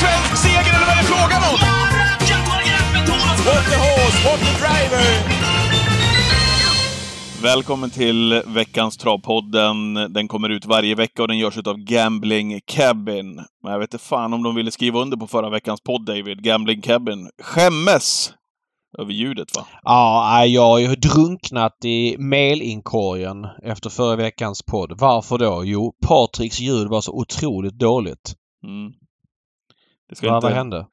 svensk seger eller vad är det frågan om? What the horse, what the driver! Välkommen till veckans Travpodden. Den kommer ut varje vecka och den görs av Gambling Cabin. Men jag vet inte fan om de ville skriva under på förra veckans podd, David. Gambling Cabin. Skämmes! Över ljudet, va? Ja, jag har ju drunknat i mailinkorgen efter förra veckans podd. Varför då? Jo, Patriks ljud var så otroligt dåligt. Mm. Det ska Vad, inte... vad hände?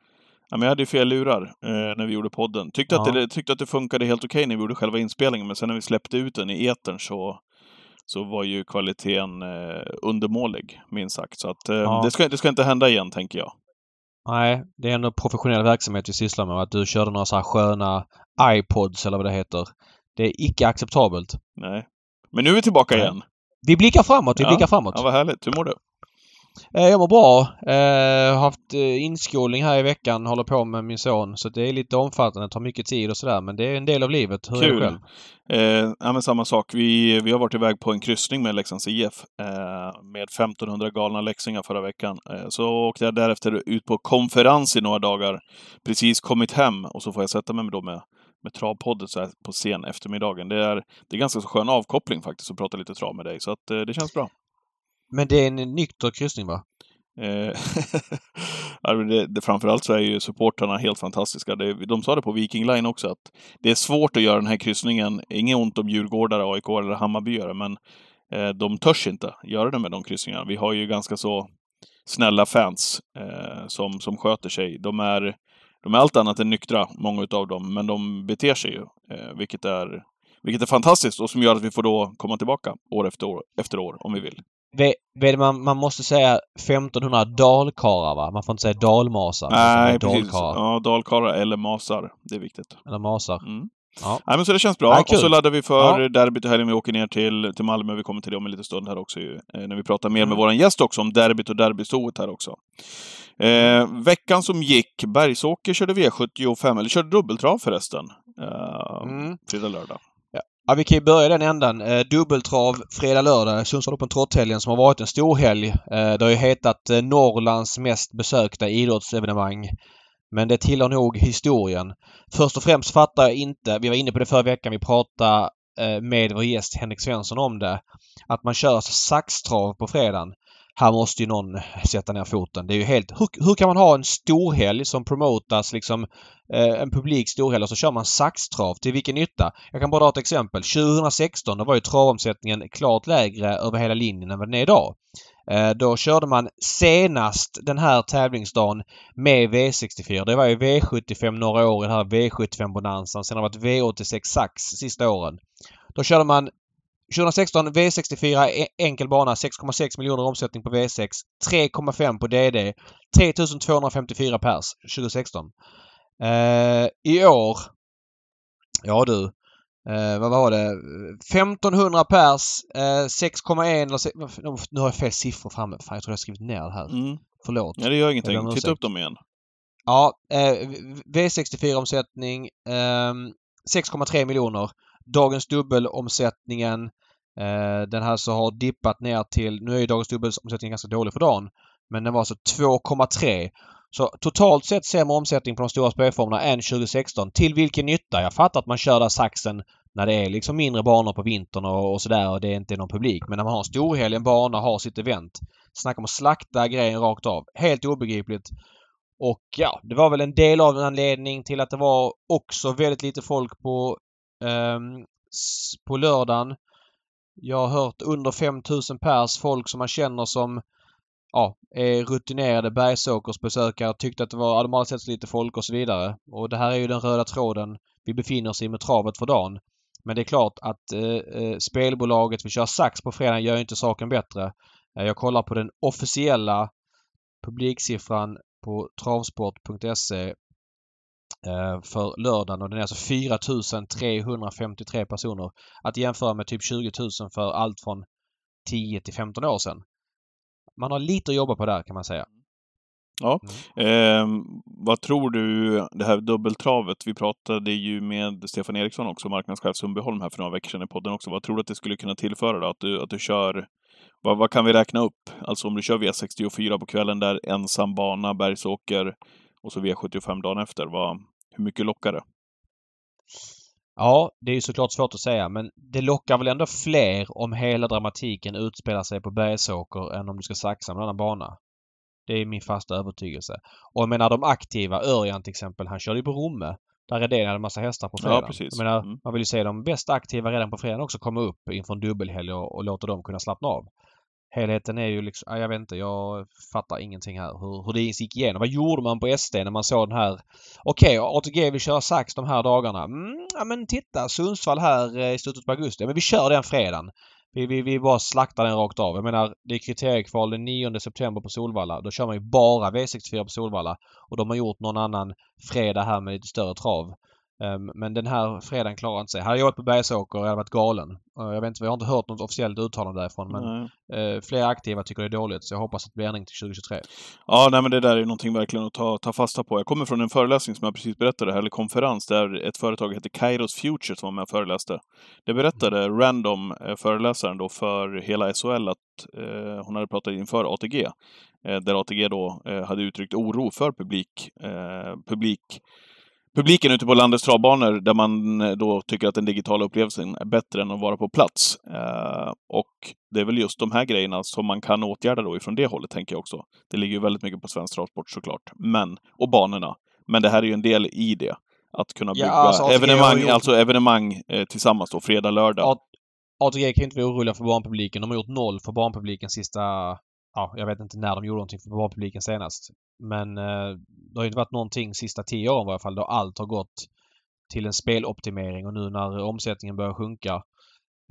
Ja, men jag hade ju fel lurar eh, när vi gjorde podden. Tyckte, att Ja. det, tyckte att det funkade helt okej när vi gjorde själva inspelningen, men sen när vi släppte ut den i etern så, så var ju kvaliteten eh, undermålig, minst sagt. Så att, eh, Ja. det, ska, det ska inte hända igen, tänker jag. Nej, det är ändå professionell verksamhet vi sysslar med. Att du körde några så här sköna iPods eller vad det heter. Det är icke acceptabelt. Nej. Men nu är vi tillbaka Nej. igen. Vi blickar framåt, vi Ja. blickar framåt. Ja, vad härligt. Hur mår du? Eh, Jag mår bra. Eh, har haft eh, inskolning här i veckan, håller på med min son. Så det är lite omfattande, tar mycket tid och sådär. Men det är en del av livet. Hur är det Kul. själv? Eh, ja, men samma sak. Vi, vi har varit iväg på en kryssning med Leksands IF eh, med 1500 galna läxingar förra veckan. Eh, så åkte jag därefter ut på konferens i några dagar. Precis kommit hem och så får jag sätta mig då med, med travpodden så här på sen eftermiddagen. Det är, det är ganska så skön avkoppling faktiskt att prata lite trav med dig. Så att, det känns bra. Men det är en nykter kryssning va? Eh, det, det, framförallt så är ju supportrarna helt fantastiska. Det, de sa det på Viking Line också, att det är svårt att göra den här kryssningen. Inget ont om djurgårdare, AIK eller Hammarbyare, men eh, de törs inte göra det med de kryssningarna. Vi har ju ganska så snälla fans eh, som, som sköter sig. De är, de är allt annat än nyktra, många utav dem, men de beter sig ju, eh, vilket är vilket är fantastiskt och som gör att vi får då komma tillbaka år efter år, efter år om vi vill. Man, man måste säga 1500 dalkarlar va? Man får inte säga dalmasar. Nej, precis. Dalkarlar. Ja, dalkarlar eller masar. Det är viktigt. Eller masar. Mm. Ja. Nej, men så det känns bra. Ja, och så laddar vi för Ja. derbyt i helgen. Vi åker ner till, till Malmö. Vi kommer till det om en liten stund här också ju, eh, när vi pratar mer med Mm. våran gäst också om derbyt och derbystoet här också. Eh, veckan som gick, Bergsåker körde V75, eller körde dubbeltrav förresten. Eh, Mm. Fredag, lördag. Ja, vi kan ju börja i den ändan. Eh, dubbeltrav fredag, lördag. Sundsvall Open Trotthelgen som har varit en stor helg. Eh, det har ju hetat eh, Norrlands mest besökta idrottsevenemang. Men det tillhör nog historien. Först och främst fattar jag inte, vi var inne på det förra veckan, vi pratade eh, med vår gäst Henrik Svensson om det. Att man kör saxtrav på fredagen. Här måste ju någon sätta ner foten. Det är ju helt... Hur, hur kan man ha en storhelg som promotas liksom eh, en publik storhelg och så kör man saxtrav. Till vilken nytta? Jag kan bara dra ett exempel. 2016 då var ju travomsättningen klart lägre över hela linjen än vad den är idag. Eh, då körde man senast den här tävlingsdagen med V64. Det var ju V75 några år i den här V75-bonanzan. Sen har det varit V86 sax sista åren. Då körde man 2016 V64 e- enkel bana 6,6 miljoner omsättning på V6. 3,5 på DD. 3254 pers 2016. Eh, I år... Ja du. Eh, vad var det? 1500 pers. Eh, 6,1 eller... Nu har jag fel siffror framme. Fan, jag tror jag skrivit ner det här. Mm. Förlåt. Ja, det gör ingenting. Titta upp dem igen. Ja, eh, V64-omsättning eh, 6,3 miljoner. Dagens dubbelomsättningen Eh, den här så har dippat ner till, nu är ju dagens dubbelomsättning ganska dålig för dagen, men den var alltså 2,3. Så totalt sett sämre omsättning på de stora spelformerna än 2016. Till vilken nytta? Jag fattar att man kör där saxen när det är liksom mindre banor på vintern och, och sådär och det inte är någon publik. Men när man har en storhelg, en bana, har sitt event. Snacka om att slakta grejen rakt av. Helt obegripligt. Och ja, det var väl en del av en anledning till att det var också väldigt lite folk på, eh, på lördagen. Jag har hört under 5000 pers, folk som man känner som ja, är rutinerade Bergsåkersbesökare tyckte att det var, ja, de hade sett så lite folk och så vidare. Och det här är ju den röda tråden vi befinner oss i med travet för dagen. Men det är klart att eh, eh spelbolaget vi kör sax på fredag gör inte saken bättre. Eh, jag kollar på den officiella publiksiffran på travsport.se för lördagen och den är alltså 4353 personer. Att jämföra med typ 20 000 för allt från 10 till 15 år sedan. Man har lite att jobba på där kan man säga. Ja. Eh, vad tror du, det här dubbeltravet, vi pratade ju med Stefan Eriksson också, marknadschef Sundbyholm här för några veckor sedan i podden också. Vad tror du att det skulle kunna tillföra då? Att du, att du kör vad, vad kan vi räkna upp? Alltså om du kör V64 på kvällen där, ensam bana, Bergsåker och så V75 dagen efter. Vad, hur mycket lockar det? Ja, det är ju såklart svårt att säga men det lockar väl ändå fler om hela dramatiken utspelar sig på Bergsåker än om du ska saxa med en annan bana. Det är min fasta övertygelse. Och jag menar de aktiva, Örjan till exempel, han körde ju på Romme. Där är det en massa hästar på fredag. Ja, precis. Jag menar, Mm. man vill ju se de bäst aktiva redan på fredag också komma upp inför en dubbelhelg och, och låta dem kunna slappna av. Helheten är ju liksom, jag vet inte, jag fattar ingenting här hur, hur det gick igenom. Vad gjorde man på SD när man såg den här? Okej, ATG vill köra sax de här dagarna. Mm, ja men titta, Sundsvall här eh, i slutet på augusti. Men vi kör den fredagen. Vi, vi, vi bara slaktar den rakt av. Jag menar, det är kriteriekval den 9 september på Solvalla. Då kör man ju bara V64 på Solvalla. Och de har gjort någon annan fredag här med lite större trav. Ehm, Men den här fredagen klarar inte sig. Hade jag varit på Bergsåker jag hade varit galen. Jag vet inte, jag har inte hört något officiellt uttalande därifrån men Nej. eh, flera aktiva tycker det är dåligt så jag hoppas att det blir ändring till 2023. Ja, nej, men det där är någonting verkligen att ta, ta fasta på. Jag kommer från en föreläsning som jag precis berättade här, eller konferens, där ett företag heter Kairos Future som var med och föreläste. Det berättade Random, eh, föreläsaren då, för hela SHL att eh, hon hade pratat inför ATG. Eh, där ATG då eh, hade uttryckt oro för publik, eh, publik publiken ute på landets travbanor där man eh, då tycker att den digitala upplevelsen är bättre än att vara på plats. Eh, och det är väl just de här grejerna som man kan åtgärda då ifrån det hållet, tänker jag också. Det ligger ju väldigt mycket på svensk travsport såklart. Men, och banorna. Men det här är ju en del i det. Att kunna Ja, bygga alltså, ATG har evenemang, gjort- alltså evenemang eh, tillsammans då, fredag, lördag. ATG kan ju inte vara oroliga för barnpubliken. De har gjort noll för barnpubliken sista... Ja, jag vet inte när de gjorde någonting för barnpubliken senast. Men eh, det har inte varit någonting sista tio åren i varje fall då allt har gått till en speloptimering och nu när omsättningen börjar sjunka.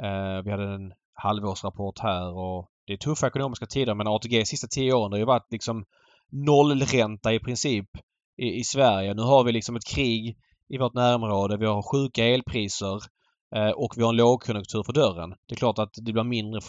Eh, vi hade en halvårsrapport här och det är tuffa ekonomiska tider men ATG sista tio åren det har ju varit liksom nollränta i princip i, i Sverige. Nu har vi liksom ett krig i vårt närområde. Vi har sjuka elpriser eh, och vi har en lågkonjunktur för dörren. Det är klart att det blir mindre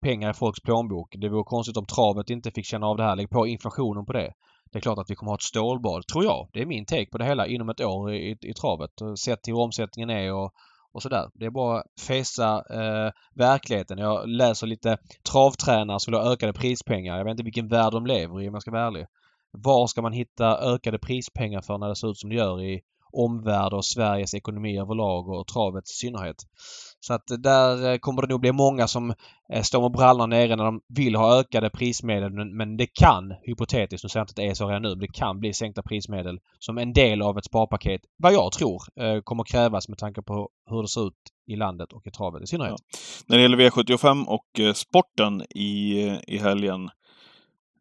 pengar i folks plånbok. Det vore konstigt om travet inte fick känna av det här. Lägg på inflationen på det. Det är klart att vi kommer ha ett stålbad, tror jag. Det är min take på det hela inom ett år i, i travet. Sett till hur omsättningen är och, och sådär. Det är bara att fejsa eh, verkligheten. Jag läser lite travtränare som vill ha ökade prispengar. Jag vet inte vilken värld de lever i om jag ska vara ärlig. Var ska man hitta ökade prispengar för när det ser ut som det gör i omvärld och Sveriges ekonomi överlag och travet i synnerhet. Så att där eh, kommer det nog bli många som eh, står med brallorna nere när de vill ha ökade prismedel men, men det kan, hypotetiskt, nu säger jag inte att det är så redan nu, men det kan bli sänkta prismedel som en del av ett sparpaket, vad jag tror, eh, kommer krävas med tanke på hur det ser ut i landet och i travet i synnerhet. När det gäller V75 och sporten i, i helgen.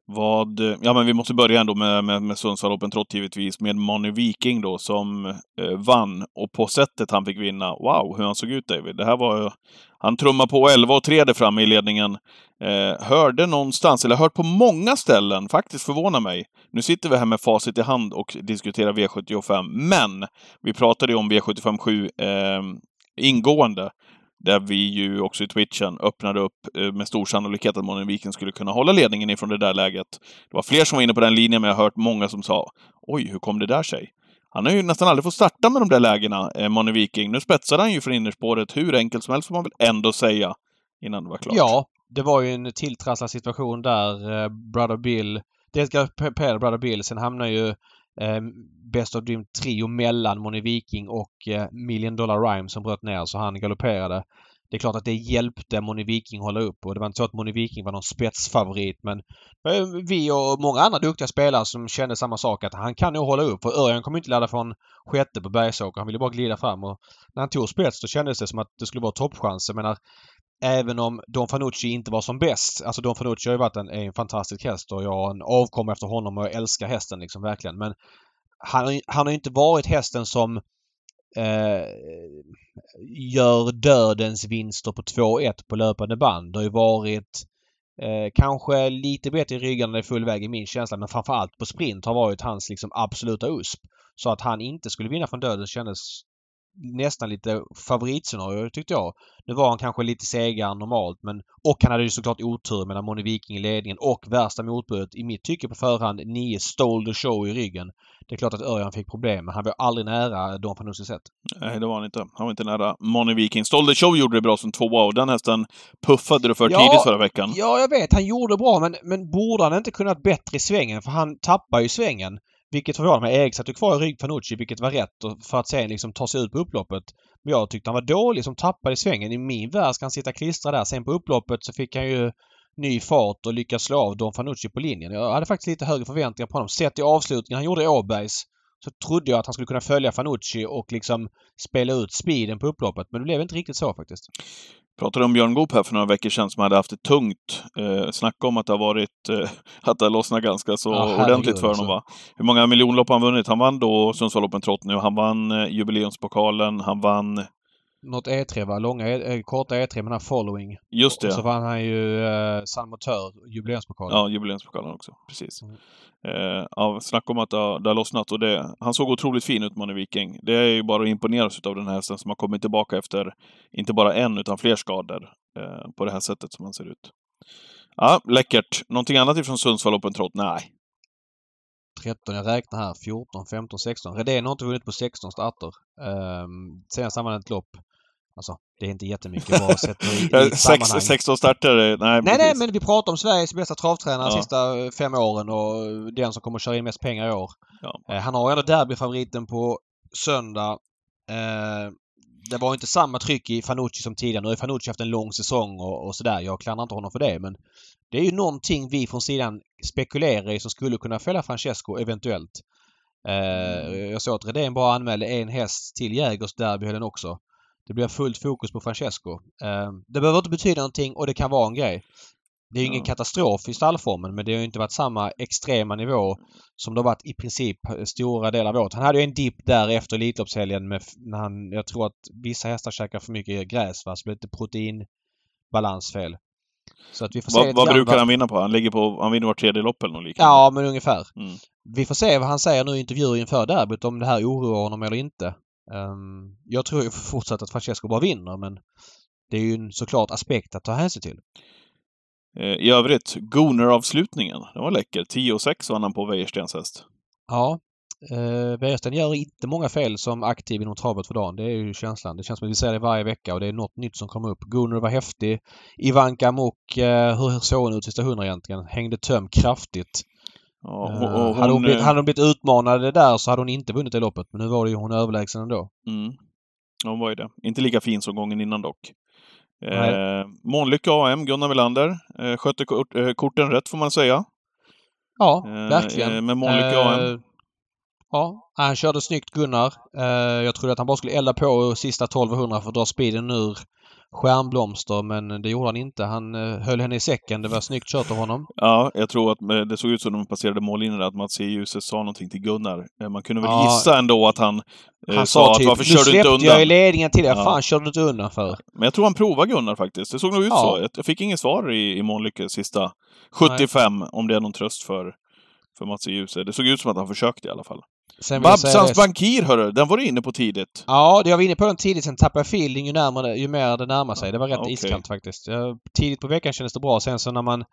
Vad, ja men vi måste börja ändå med, med, med Sundsvall Open Trot givetvis, med Manu Viking då som eh, vann. Och på sättet han fick vinna, wow hur han såg ut David. Det här var ju, han trummade på 11 och 3 där framme i ledningen. Eh, hörde någonstans, eller hört på många ställen, faktiskt förvånar mig. Nu sitter vi här med facit i hand och diskuterar V75, men vi pratade ju om V75 7 eh, ingående. Där vi ju också i twitchen öppnade upp eh, med stor sannolikhet att Monin skulle kunna hålla ledningen ifrån det där läget. Det var fler som var inne på den linjen, men jag har hört många som sa Oj, hur kom det där sig? Han har ju nästan aldrig fått starta med de där lägena, eh, Viking. Nu spetsade han ju från innerspåret hur enkelt som helst får man väl ändå säga innan det var klart. Ja, det var ju en tilltrasslad situation där. Eh, Brother Bill, dels galopperade Brother Bill, sen hamnar ju eh, Best of Dream Trio mellan Moni Viking och eh, Million Dollar Rhyme som bröt ner så han galopperade. Det är klart att det hjälpte Moni Viking hålla upp och det var inte så att Moni Viking var någon spetsfavorit men eh, vi och många andra duktiga spelare som kände samma sak att han kan nog hålla upp för Örjan kommer inte ladda från sjätte på Bergsåker. Han ville bara glida fram och när han tog spets då kändes det som att det skulle vara toppchans. Jag menar Även om Don Fanucci inte var som bäst. Alltså Don Fanucci har ju varit en, en fantastisk häst och jag har en avkomma efter honom och jag älskar hästen liksom verkligen. Men han, har ju- han har ju inte varit hästen som eh, gör dödens vinster på 2-1 på löpande band. Det har ju varit eh, kanske lite bättre i ryggen när det är full väg i min känsla men framförallt på sprint har varit hans liksom absoluta USP. Så att han inte skulle vinna från döden kändes nästan lite favoritscenario tyckte jag. Nu var han kanske lite segare än normalt men och han hade ju såklart otur mellan Moni Viking i ledningen och värsta motbudet i mitt tycke på förhand 9 stole the show i ryggen. Det är klart att Örjan fick problem men han var aldrig nära Don Fanucci sett. Nej, det var han inte. Han var inte nära Money Viking. Stolde Show gjorde det bra som tvåa och den hästen puffade du för Ja, tidigt förra veckan. Ja, jag vet. Han gjorde bra men, men borde han inte kunnat bättre i svängen? För han tappar ju svängen. Vilket förvånar mig. Erik satt ju kvar i rygg Fanucci vilket var rätt för att sen liksom ta sig ut på upploppet. Men jag tyckte han var dålig som tappade i svängen. I min värld ska han sitta klistrad där. Sen på upploppet så fick han ju ny fart och lyckas slå av Don Fanucci på linjen. Jag hade faktiskt lite högre förväntningar på honom. Sett i avslutningen han gjorde i Åbergs så trodde jag att han skulle kunna följa Fanucci och liksom spela ut speeden på upploppet. Men det blev inte riktigt så faktiskt. pratade om Björn Goop här för några veckor sedan som hade haft det tungt. Eh, snacka om att det har varit, eh, att det har lossnat ganska så Ja, ordentligt för honom alltså. va. Hur många miljonlopp har han vunnit? Han vann då Sundsvall Trot nu, han vann eh, jubileumspokalen, han vann, Något E3 va? Långa, E- eh, korta E3 med den här following. just Och så det, vann han ju eh, San Motör, jubileumspokalen. ja jubileumspokalen också, precis. Mm. Eh, ja, snacka om att det har, det har lossnat och det, han såg otroligt fin ut, Manne Viking. Det är ju bara att imponeras av den här hästen som har kommit tillbaka efter, inte bara en, utan fler skador eh, på det här sättet som han ser ut. Ja, läckert. Någonting annat ifrån Sundsvall Open Trot? Nej. 13, jag räknar här. 14, 15, 16. Redén har inte vunnit på 16 starter. Um, senast han vann ett lopp. Alltså, det är inte jättemycket bara sett i, i Eh, Sex, sammanhang. 16 starter, eh, nej, Nej, nej, men vi pratar om Sveriges bästa travtränare de Ja. sista eh, fem åren och den som kommer att köra in mest pengar i år. Ja. Eh, Han har ändå derbyfavoriten på söndag. Eh, Det var inte samma tryck i Fanucci som tidigare. Nu har Fanucci haft en lång säsong och, och sådär. Jag klandrar inte honom för det men det är ju någonting vi från sidan spekulerar i som skulle kunna fälla Francesco eventuellt. Eh, Jag såg att Redén bara anmälde en häst till Jägers derbyhelgen också. Det blir fullt fokus på Francesco. Eh, Det behöver inte betyda någonting och det kan vara en grej. Det är ju ingen katastrof i stallformen men det har ju inte varit samma extrema nivå som det har varit i princip stora delar av året. Han hade ju en dipp där efter Elitloppshelgen med, när han, jag tror att vissa hästar käkar för mycket gräs va, så det blev lite proteinbalansfel. Så att vi får se Vad, brukar han vinna på? Han ligger på, han vinner vart tredje lopp eller något liknande. Ja, men ungefär. Mm. Vi får se vad han säger nu i intervjuer inför derbyt om det här oroar honom eller inte. Ehm, jag tror ju fortsatt att Francesco bara vinner men det är ju en såklart aspekt att ta hänsyn till. Eh, I övrigt, Gooner-avslutningen. Den var läcker. 10 och 6 vann han på Wäjerstens häst. Ja. Uh, Wäjersten gör inte många fel som aktiv inom travet för dagen. Det är ju känslan. Det känns som att vi ser det varje vecka och det är något nytt som kommer upp. Gunnar var häftig. Ivanka Mok, eh, hur såg hon ut sista hundra egentligen? Hängde töm kraftigt. Ja, Eh, och, och hade, hon hon, blivit, eh, hade hon blivit utmanad där så hade hon inte vunnit det loppet. Men nu var det ju hon överlägsen ändå. Mm. Hon var ju det. Inte lika fin som gången innan dock. Eh, Månlycke AM, Gunnar Melander. Eh, skötte kort, eh, korten rätt får man säga. Ja, Eh, verkligen. eh, med Månlykke Eh, AM. Ja, han körde snyggt Gunnar. Eh, jag trodde att han bara skulle elda på sista 1200 för att dra speeden ur Stjärnblomster men det gjorde han inte. Han eh, höll henne i säcken. Det var snyggt kört av honom. Ja, jag tror att det såg ut som när de passerade mållinjen att Mats. Djuse sa någonting till Gunnar. Eh, Man kunde väl Ja. gissa ändå att han, eh, Han sa sa att typ varför kör du inte släppte jag i undan? ledningen till dig. Ja. Fan körde du inte undan för? Men jag tror han provade Gunnar faktiskt. Det såg nog ut Ja. så. Jag- fick inget svar i, i Månlykke sista 75, om det är någon tröst för, för Mats. Djuse. Det såg ut som att han försökte i alla fall. Babsans Bankir, hörru! Den var du inne på tidigt. Ja, det jag var inne på den tidigt. Sen tappade jag feeling ju, närmare, ju mer det närmar sig. Det var rätt Okej. iskallt faktiskt. Tidigt på veckan kändes det bra. Sen så när man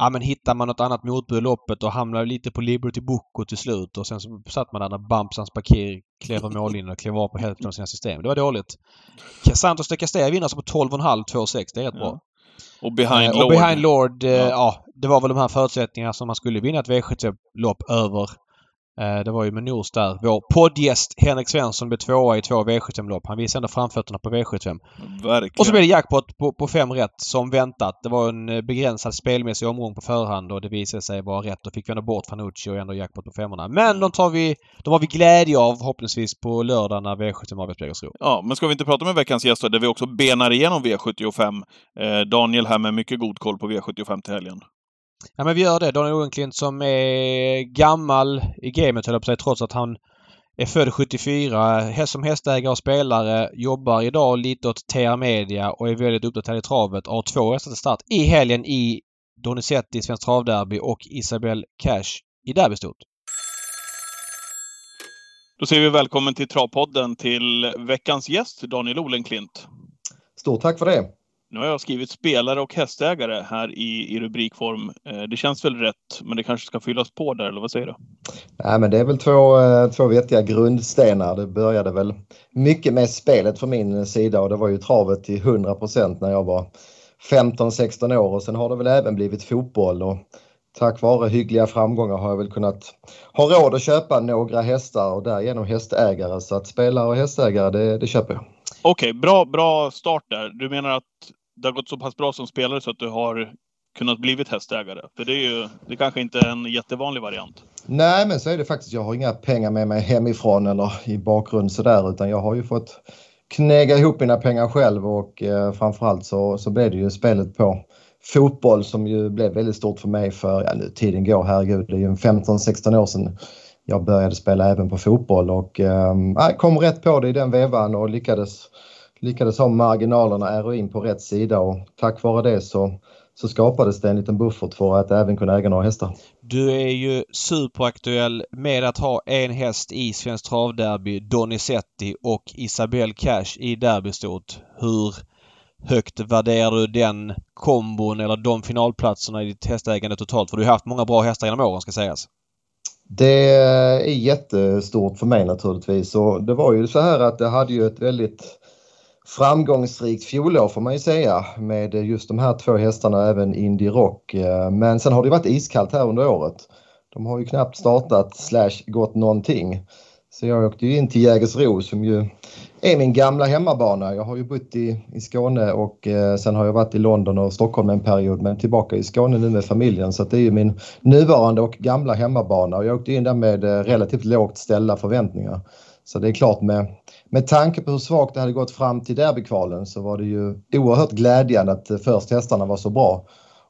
Ja men hittar man något annat motbud i loppet och hamnar lite på Liberty Bocco till slut och sen så satt man där när Bampsans Bakir klev över mållinjen och klev av på hälften av sina system. Det var dåligt. Santos de Castella vinner alltså på 12,5 2,6. Det är rätt Ja. bra. Och Behind Eh, Lord. Och Behind Lord, eh, Ja. ja. det var väl de här förutsättningarna som man skulle vinna ett V75-lopp över. Eh, Det var ju med Nors där. Vår poddgäst Henrik Svensson blev tvåa i två V75-lopp. Han visade ändå framfötterna på V75. Verkligen. Och så blev det jackpot på, på fem rätt som väntat. Det var en eh, begränsad spelmässig omgång på förhand och det visade sig vara rätt. Då fick vi ändå bort Fanucci och ändå jackpot på femmorna. Men de tar vi... De har vi glädje av förhoppningsvis på lördag när V75 avgörs på Jägersro. Ja, men ska vi inte prata med veckans gäster där vi också benar igenom V75? Eh, Daniel här med mycket god koll på V75 till helgen. Ja men vi gör det. Daniel Odenklint som är gammal i gamet höll jag på säga, trots att han är född 74. Häst som hästägare och spelare. Jobbar idag lite åt TR Media och är väldigt uppdaterad i travet. Har två hästar till start i helgen i Donizetti Svenskt Travderby och Isabel Cash i Derbystort. Då säger vi välkommen till Travpodden till veckans gäst, Daniel Olenklint. Stort tack för det. Nu har jag skrivit spelare och hästägare här i, i rubrikform. Eh, det känns väl rätt, men det kanske ska fyllas på där, eller vad säger du? Nej, men det är väl två, eh, två vettiga grundstenar. Det började väl mycket med spelet från min sida och det var ju travet till 100% när jag var 15-16 år och sen har det väl även blivit fotboll och tack vare hyggliga framgångar har jag väl kunnat ha råd att köpa några hästar och därigenom hästägare. Så att spelare och hästägare, det, det köper jag. Okej, okay, bra, bra start där. Du menar att det har gått så pass bra som spelare så att du har kunnat blivit hästägare? För det är ju det kanske inte är en jättevanlig variant. Nej, men så är det faktiskt. Jag har inga pengar med mig hemifrån eller i bakgrund sådär utan jag har ju fått knäga ihop mina pengar själv och eh, framförallt så, så blev det ju spelet på fotboll som ju blev väldigt stort för mig för, ja nu tiden går, herregud, det är ju 15-16 år sedan jag började spela även på fotboll och eh, kom rätt på det i den vevan och lyckades, lyckades ha marginalerna, heroin på rätt sida och tack vare det så, så skapades det en liten buffert för att även kunna äga några hästar. Du är ju superaktuell med att ha en häst i Svenskt Travderby, Donizetti och Isabelle Cash i derbystort. Hur högt värderar du den kombon eller de finalplatserna i ditt hästägande totalt? För du har haft många bra hästar genom åren ska sägas. Det är jättestort för mig naturligtvis och det var ju så här att det hade ju ett väldigt framgångsrikt fjolår får man ju säga med just de här två hästarna även Indy Rock. Eh, men sen har det varit iskallt här under året. De har ju knappt startat slash gått någonting. Så jag åkte ju in till Jägersro som ju är min gamla hemmabana. Jag har ju bott i, i Skåne och eh, sen har jag varit i London och Stockholm en period men tillbaka i Skåne nu med familjen så det är ju min nuvarande och gamla hemmabana och jag åkte in där med eh, relativt lågt ställda förväntningar. Så det är klart med, med tanke på hur svagt det hade gått fram till derbykvalen så var det ju oerhört glädjande att eh, först hästarna var så bra.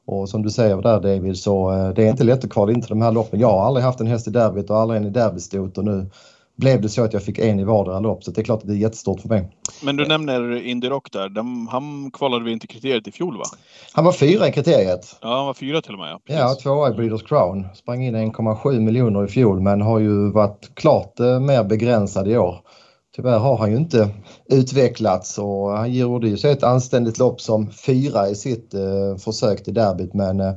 Och som du säger där David så eh, det är inte lätt att kvala in till de här loppen. Jag har aldrig haft en häst i derbyt och aldrig en i derbystot och nu blev det så att jag fick en i vardera lopp. Så det är klart att det är jättestort för mig. Men du nämner Indy Rock där. De, han kvalade vi inte kriteriet i fjol va? Han var fyra i kriteriet. Ja, han var fyra till och med. Ja, ja tvåa i Breeders Crown. Sprang in 1,7 miljoner i fjol men har ju varit klart eh, mer begränsad i år. Tyvärr har han ju inte utvecklats och han gjorde ju så ett anständigt lopp som fyra i sitt eh, försök till derbyt men eh,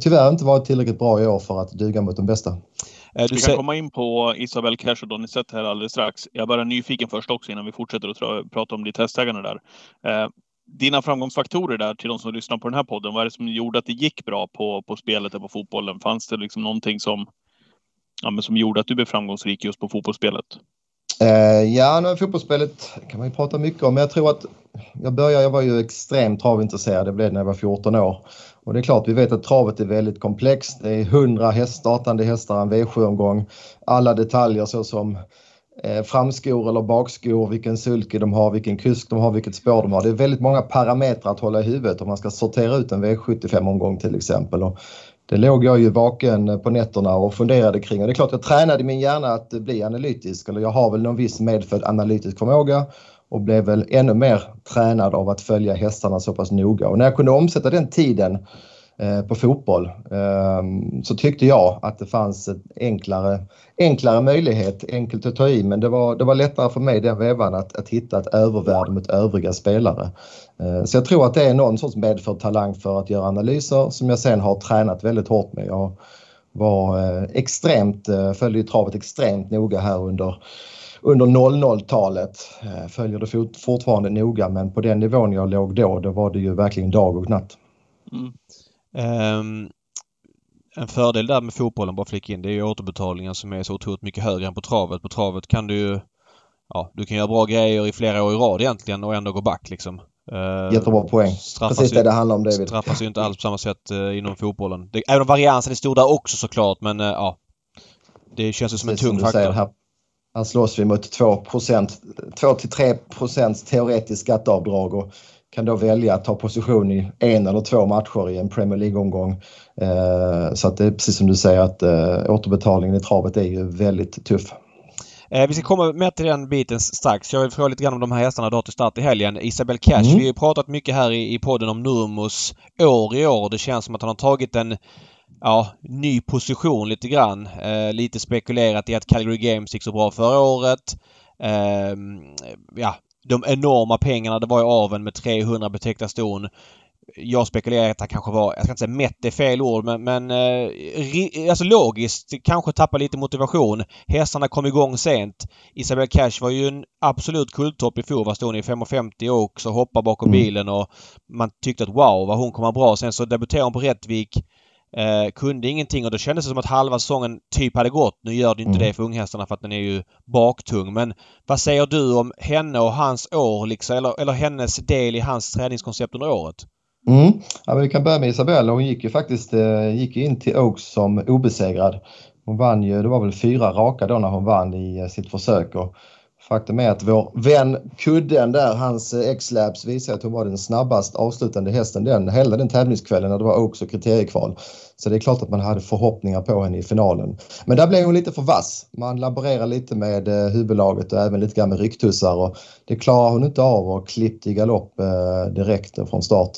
tyvärr inte varit tillräckligt bra i år för att duga mot de bästa. Eh, du vi kan komma in på Isabel Cash och Donizet här alldeles strax. Jag är bara nyfiken först också innan vi fortsätter att prata om ditt hästägande där. Eh, dina framgångsfaktorer där till de som lyssnar på den här podden. Vad är det som gjorde att det gick bra på, på spelet och på fotbollen? Fanns det liksom någonting som, ja, men som gjorde att du blev framgångsrik just på fotbollsspelet? Uh, ja, nu fotbollsspelet kan man ju prata mycket om. Men jag tror att jag började, jag var ju extremt travintresserad. Det blev när jag var 14 år. Och det är klart, vi vet att travet är väldigt komplext. Det är 100 häst, startande hästar, en V7-omgång. Alla detaljer såsom eh, framskor eller bakskor, vilken sulke de har, vilken kusk de har, vilket spår de har. Det är väldigt många parametrar att hålla i huvudet om man ska sortera ut en V75-omgång till exempel. Och det låg jag ju vaken på nätterna och funderade kring. Och det är klart, jag tränade min hjärna att bli analytisk. Eller jag har väl någon viss medfödd analytisk förmåga och blev väl ännu mer tränad av att följa hästarna så pass noga. Och när jag kunde omsätta den tiden Eh, på fotboll eh, så tyckte jag att det fanns en enklare, enklare möjlighet, enkelt att ta i, men det var, det var lättare för mig den vevan att, att hitta ett övervärde mot övriga spelare. Eh, så jag tror att det är någon sorts medfödd talang för att göra analyser som jag sen har tränat väldigt hårt med. Jag var extremt, följde travet extremt noga här under under 00-talet. Följer det fortfarande noga men på den nivån jag låg då, då var det ju verkligen dag och natt. Mm. Um, en fördel där med fotbollen, bara flika in, det är ju återbetalningen som är så otroligt mycket högre än på travet. På travet kan du ju Ja, du kan göra bra grejer i flera år i rad egentligen och ändå gå back liksom. Uh, Jättebra poäng. Precis det det handlar om David. Straffas ju inte alls på samma sätt uh, inom fotbollen. Det, även om variansen är stor där också såklart men uh, ja. Det känns ju som Precis en tung faktor. Säger, här, här slåss vi mot 2% 2-3% teoretiskt skatteavdrag och kan då välja att ta position i en eller två matcher i en Premier League-omgång. Eh, så att det är precis som du säger att eh, återbetalningen i travet är ju väldigt tuff. Eh, vi ska komma mer till den biten strax. Jag vill fråga lite grann om de här hästarna du har till start i helgen. Isabel Cash, mm. vi har pratat mycket här i, i podden om Nurmos år i år. Det känns som att han har tagit en ja, ny position lite grann. Eh, lite spekulerat i att Calgary Games gick så bra förra året. Eh, ja, de enorma pengarna det var i aven med 300 betäckta ston jag spekulerar att han kanske var, jag ska inte säga mätt är fel ord, men, men eh, alltså logiskt kanske tappar lite motivation. Hästarna kom igång sent. Isabel Cash var ju en absolut kulttopp i fjol. Var stod i 5,50 också, hoppade bakom mm. bilen och man tyckte att wow vad hon kommer bra. Sen så debuterade hon på Rättvik. Eh, kunde ingenting och då kändes det som att halva säsongen typ hade gått. Nu gör det inte mm. det för unghästarna för att den är ju baktung. Men vad säger du om henne och hans år liksom, eller, eller hennes del i hans träningskoncept under året? Mm. Ja, vi kan börja med Isabella. Hon gick ju faktiskt eh, gick in till Oaks som obesegrad. Hon vann ju, det var väl fyra raka då när hon vann i eh, sitt försök. Och faktum är att vår vän Kudden där, hans eh, X-Labs visar att hon var den snabbast avslutande hästen den, hela den tävlingskvällen när det var Oaks och kriteriekval. Så det är klart att man hade förhoppningar på henne i finalen. Men där blev hon lite för vass. Man laborerar lite med eh, huvudlaget och även lite grann med rycktussar och det klarar hon inte av och klippte i galopp eh, direkt från start.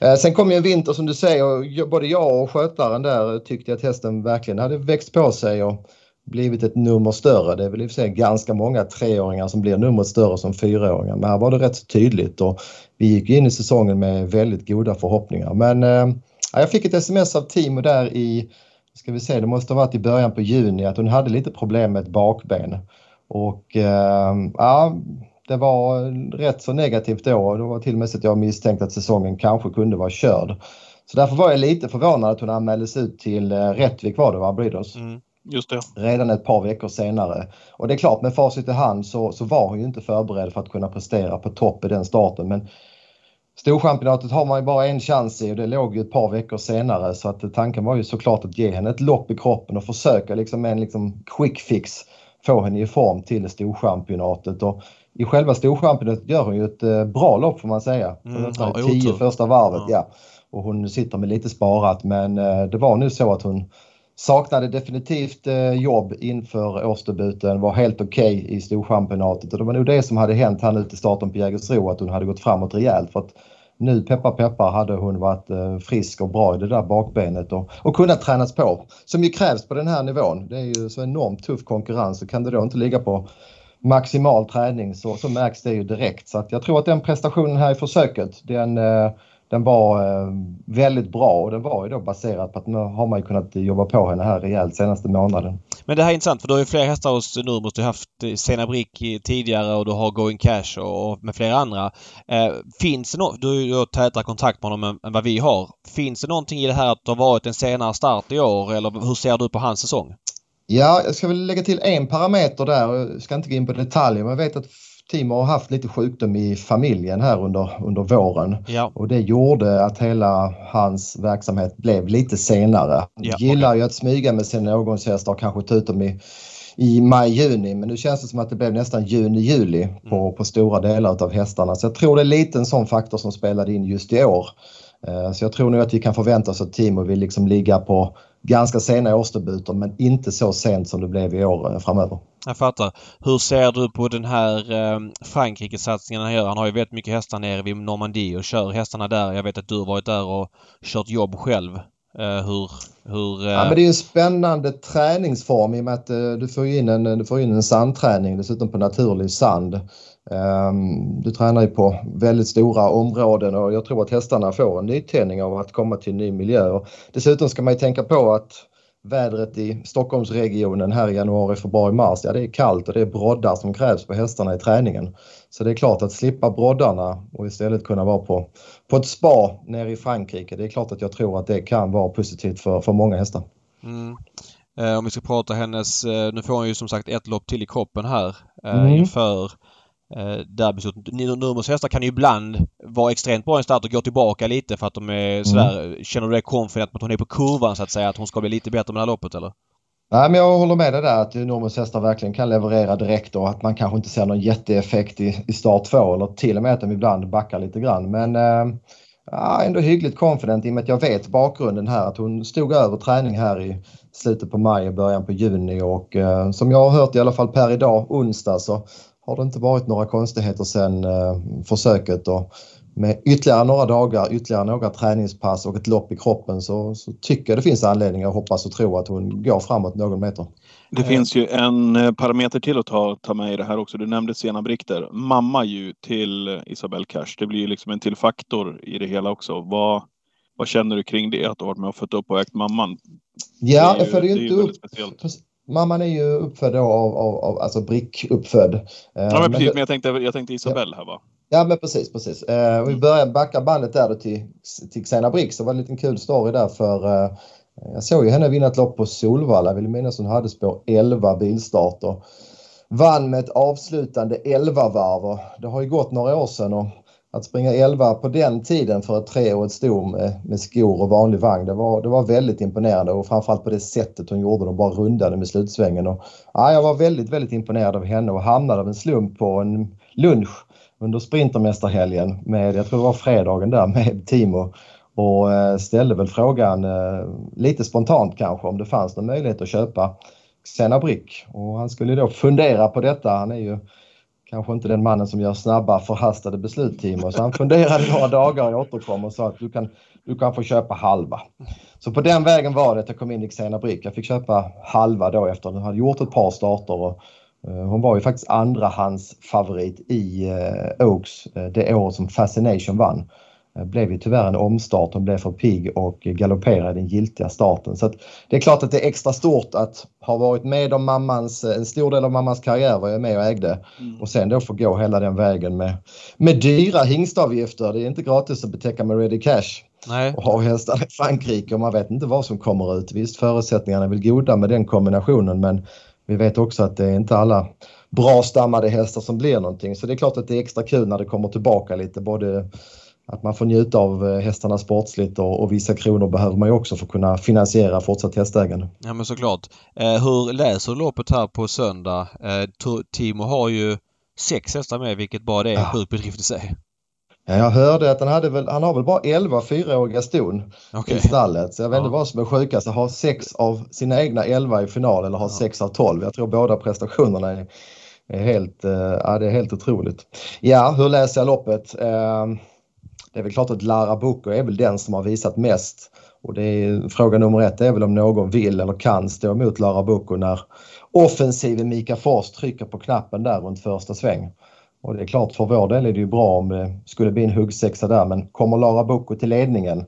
Eh, sen kom ju en vinter som du säger och både jag och skötaren där tyckte att hästen verkligen hade växt på sig och blivit ett nummer större. Det är väl i och för sig ganska många treåringar som blir numret större som fyraåringar men här var det rätt så tydligt och vi gick in i säsongen med väldigt goda förhoppningar. Men eh, jag fick ett sms av Timo där i, ska vi se, det måste ha varit i början på juni att hon hade lite problem med ett bakben. Och eh, ja, det var rätt så negativt då. Det var till och med så att jag misstänkte att säsongen kanske kunde vara körd. Så därför var jag lite förvånad att hon anmäldes ut till eh, Rättvik var det va, Breeders? Mm, just det. Redan ett par veckor senare. Och det är klart med facit i hand så, så var hon ju inte förberedd för att kunna prestera på topp i den starten. Men Storchampionatet har man ju bara en chans i och det låg ju ett par veckor senare så att tanken var ju såklart att ge henne ett lopp i kroppen och försöka liksom med en liksom quick fix få henne i form till Storchampionatet. Och i själva Storchampionatet gör hon ju ett eh, bra lopp får man säga. Mm, ja, tio första varvet, ja. ja. Och hon sitter med lite sparat men eh, det var nu så att hon saknade definitivt eh, jobb inför årsdebuten, var helt okej okay i Storchampionatet och det var nog det som hade hänt här nu till starten på Jägersro att hon hade gått framåt rejält. För att nu peppar peppar hade hon varit eh, frisk och bra i det där bakbenet och, och kunnat tränas på. Som ju krävs på den här nivån. Det är ju så enormt tuff konkurrens så kan det då inte ligga på maximal träning så, så märks det ju direkt. Så att jag tror att den prestationen här i försöket den, eh, den var eh, väldigt bra och den var ju då baserad på att nu har man ju kunnat jobba på henne här rejält senaste månaden. Men det här är intressant för du har ju fler hästar hos Nurmos. Du har haft Sena Brick tidigare och du har Going Cash och med flera andra. Eh, finns det något, du har ju tätare kontakt med honom än vad vi har. Finns det någonting i det här att det har varit en senare start i år eller hur ser du på hans säsong? Ja, jag ska väl lägga till en parameter där. Jag ska inte gå in på detaljer men jag vet att Timo har haft lite sjukdom i familjen här under, under våren. Ja. Och det gjorde att hela hans verksamhet blev lite senare. Han ja, gillar okay. ju att smyga med sina årgångshästar och kanske ta ut dem i, i maj-juni. Men nu känns det som att det blev nästan juni-juli på, mm. på stora delar av hästarna. Så jag tror det är lite en sån faktor som spelade in just i år. Eh, så jag tror nog att vi kan förvänta oss att Timo vill liksom ligga på ganska sena årsdebuter men inte så sent som det blev i år eh, framöver. Jag fattar. Hur ser du på den här eh, Frankrike-satsningen han gör? Han har ju väldigt mycket hästar nere vid Normandie och kör hästarna där. Jag vet att du har varit där och kört jobb själv. Eh, hur... hur eh... Ja, men det är en spännande träningsform i och med att du får in en, du får in en sandträning dessutom på naturlig sand. Ehm, du tränar ju på väldigt stora områden och jag tror att hästarna får en nytändning av att komma till en ny miljö. Och dessutom ska man ju tänka på att vädret i Stockholmsregionen här i januari, februari, mars, ja det är kallt och det är broddar som krävs på hästarna i träningen. Så det är klart att slippa broddarna och istället kunna vara på, på ett spa nere i Frankrike. Det är klart att jag tror att det kan vara positivt för, för många hästar. Mm. Eh, om vi ska prata hennes, eh, nu får hon ju som sagt ett lopp till i kroppen här eh, mm. inför eh, derbyslut. Nurmos hästar kan ju ibland vara extremt bra i en start och gå tillbaka lite för att de är mm. sådär... Känner du dig confident att hon är på kurvan så att säga? Att hon ska bli lite bättre med det här loppet eller? Nej, men jag håller med dig där att Nurmos hästar verkligen kan leverera direkt och att man kanske inte ser någon jätteeffekt i, i start två eller till och med att de ibland backar lite grann. Men eh, ja, ändå hyggligt confident i och med att jag vet bakgrunden här att hon stod över träning här i slutet på maj och början på juni och eh, som jag har hört i alla fall per idag onsdag så har det inte varit några konstigheter sen eh, försöket och med ytterligare några dagar, ytterligare några träningspass och ett lopp i kroppen så, så tycker jag det finns anledning att hoppas och tro att hon går framåt någon meter. Det Eh. finns ju en eh, parameter till att ta, ta med i det här också. Du nämnde Sena Brichter. Mamma ju till Isabelle Cash. Det blir ju liksom en till faktor i det hela också. Vad, vad känner du kring det? Att du har varit med och fött upp och ägt mamman? Ja, jag ju, det är inte upp speciellt. Mamman är ju uppfödd av, av, av alltså brickuppfödd. Eh, Ja, men precis. Men jag tänkte, jag tänkte Isabelle här va? Ja men precis, precis. Eh, Mm. vi börjar backa bandet där då till, till Xena Brix. Det var en liten kul story där för eh, jag såg ju henne vinna ett lopp på Solvalla. Jag vill minnas hon hade spår 11 bilstarter. Vann med ett avslutande 11 varv och det har ju gått några år sedan och att springa 11 på den tiden för ett treårigt sto med, eh, med skor och vanlig vagn det var, det var väldigt imponerande och framförallt på det sättet hon gjorde. De bara rundade med slutsvängen. Och, ja, jag var väldigt, väldigt imponerad av henne och hamnade av en slump på en lunch under Sprintermästarhelgen med, jag tror det var fredagen där med Timo och eh, ställde väl frågan eh, lite spontant kanske om det fanns någon möjlighet att köpa Xena Brick och han skulle då fundera på detta. Han är ju kanske inte den mannen som gör snabba förhastade beslut Timo så han funderade några dagar och återkom och sa att du kan, du kan få köpa halva. Så på den vägen var det att jag kom in i Xena Brick. Jag fick köpa halva då efter att jag hade gjort ett par starter och Eh, Hon var ju faktiskt andrahandsfavorit i eh, Oaks eh, det år som Fascination vann. Eh, Blev ju tyvärr en omstart. Hon blev för pigg och galopperade i den giltiga starten. Så det är klart att det är extra stort att ha varit med om mammans, en stor del av mammans karriär var jag med och ägde. Mm. Och sen då få gå hela den vägen med, med dyra hingstavgifter. Det är inte gratis att betäcka med ready cash Nej. och ha hästar i Frankrike och man vet inte vad som kommer ut. Visst förutsättningarna är väl goda med den kombinationen men vi vet också att det är inte alla bra stammade hästar som blir någonting. Så det är klart att det är extra kul när det kommer tillbaka lite. Både att man får njuta av eh, hästarna sportsligt och, och vissa kronor behöver man ju också för att kunna finansiera fortsatt hästägande. Ja men såklart. Eh, hur läser du loppet här på söndag? Eh, Timo har ju sex hästar med vilket bara det är en Ja. sjuk bedrift i sig. Ja, jag hörde att han, hade väl, han har väl bara 11 fyraåriga ston Okej. i stallet. Så jag vet inte Ja. vad som är sjukast. Att ha sex av sina egna 11 i final eller ha Ja. sex av 12. Jag tror båda prestationerna är, är, helt, eh, ja, det är helt otroligt. Ja, hur läser jag loppet? Eh, det är väl klart att Lara Boko är väl den som har visat mest. Och det är, fråga nummer ett är väl om någon vill eller kan stå emot Lara Boko när offensiven Mika Fors trycker på knappen där runt första sväng. Och det är klart för vår del är det ju bra om det skulle bli en huggsexa där men kommer Lara Boko till ledningen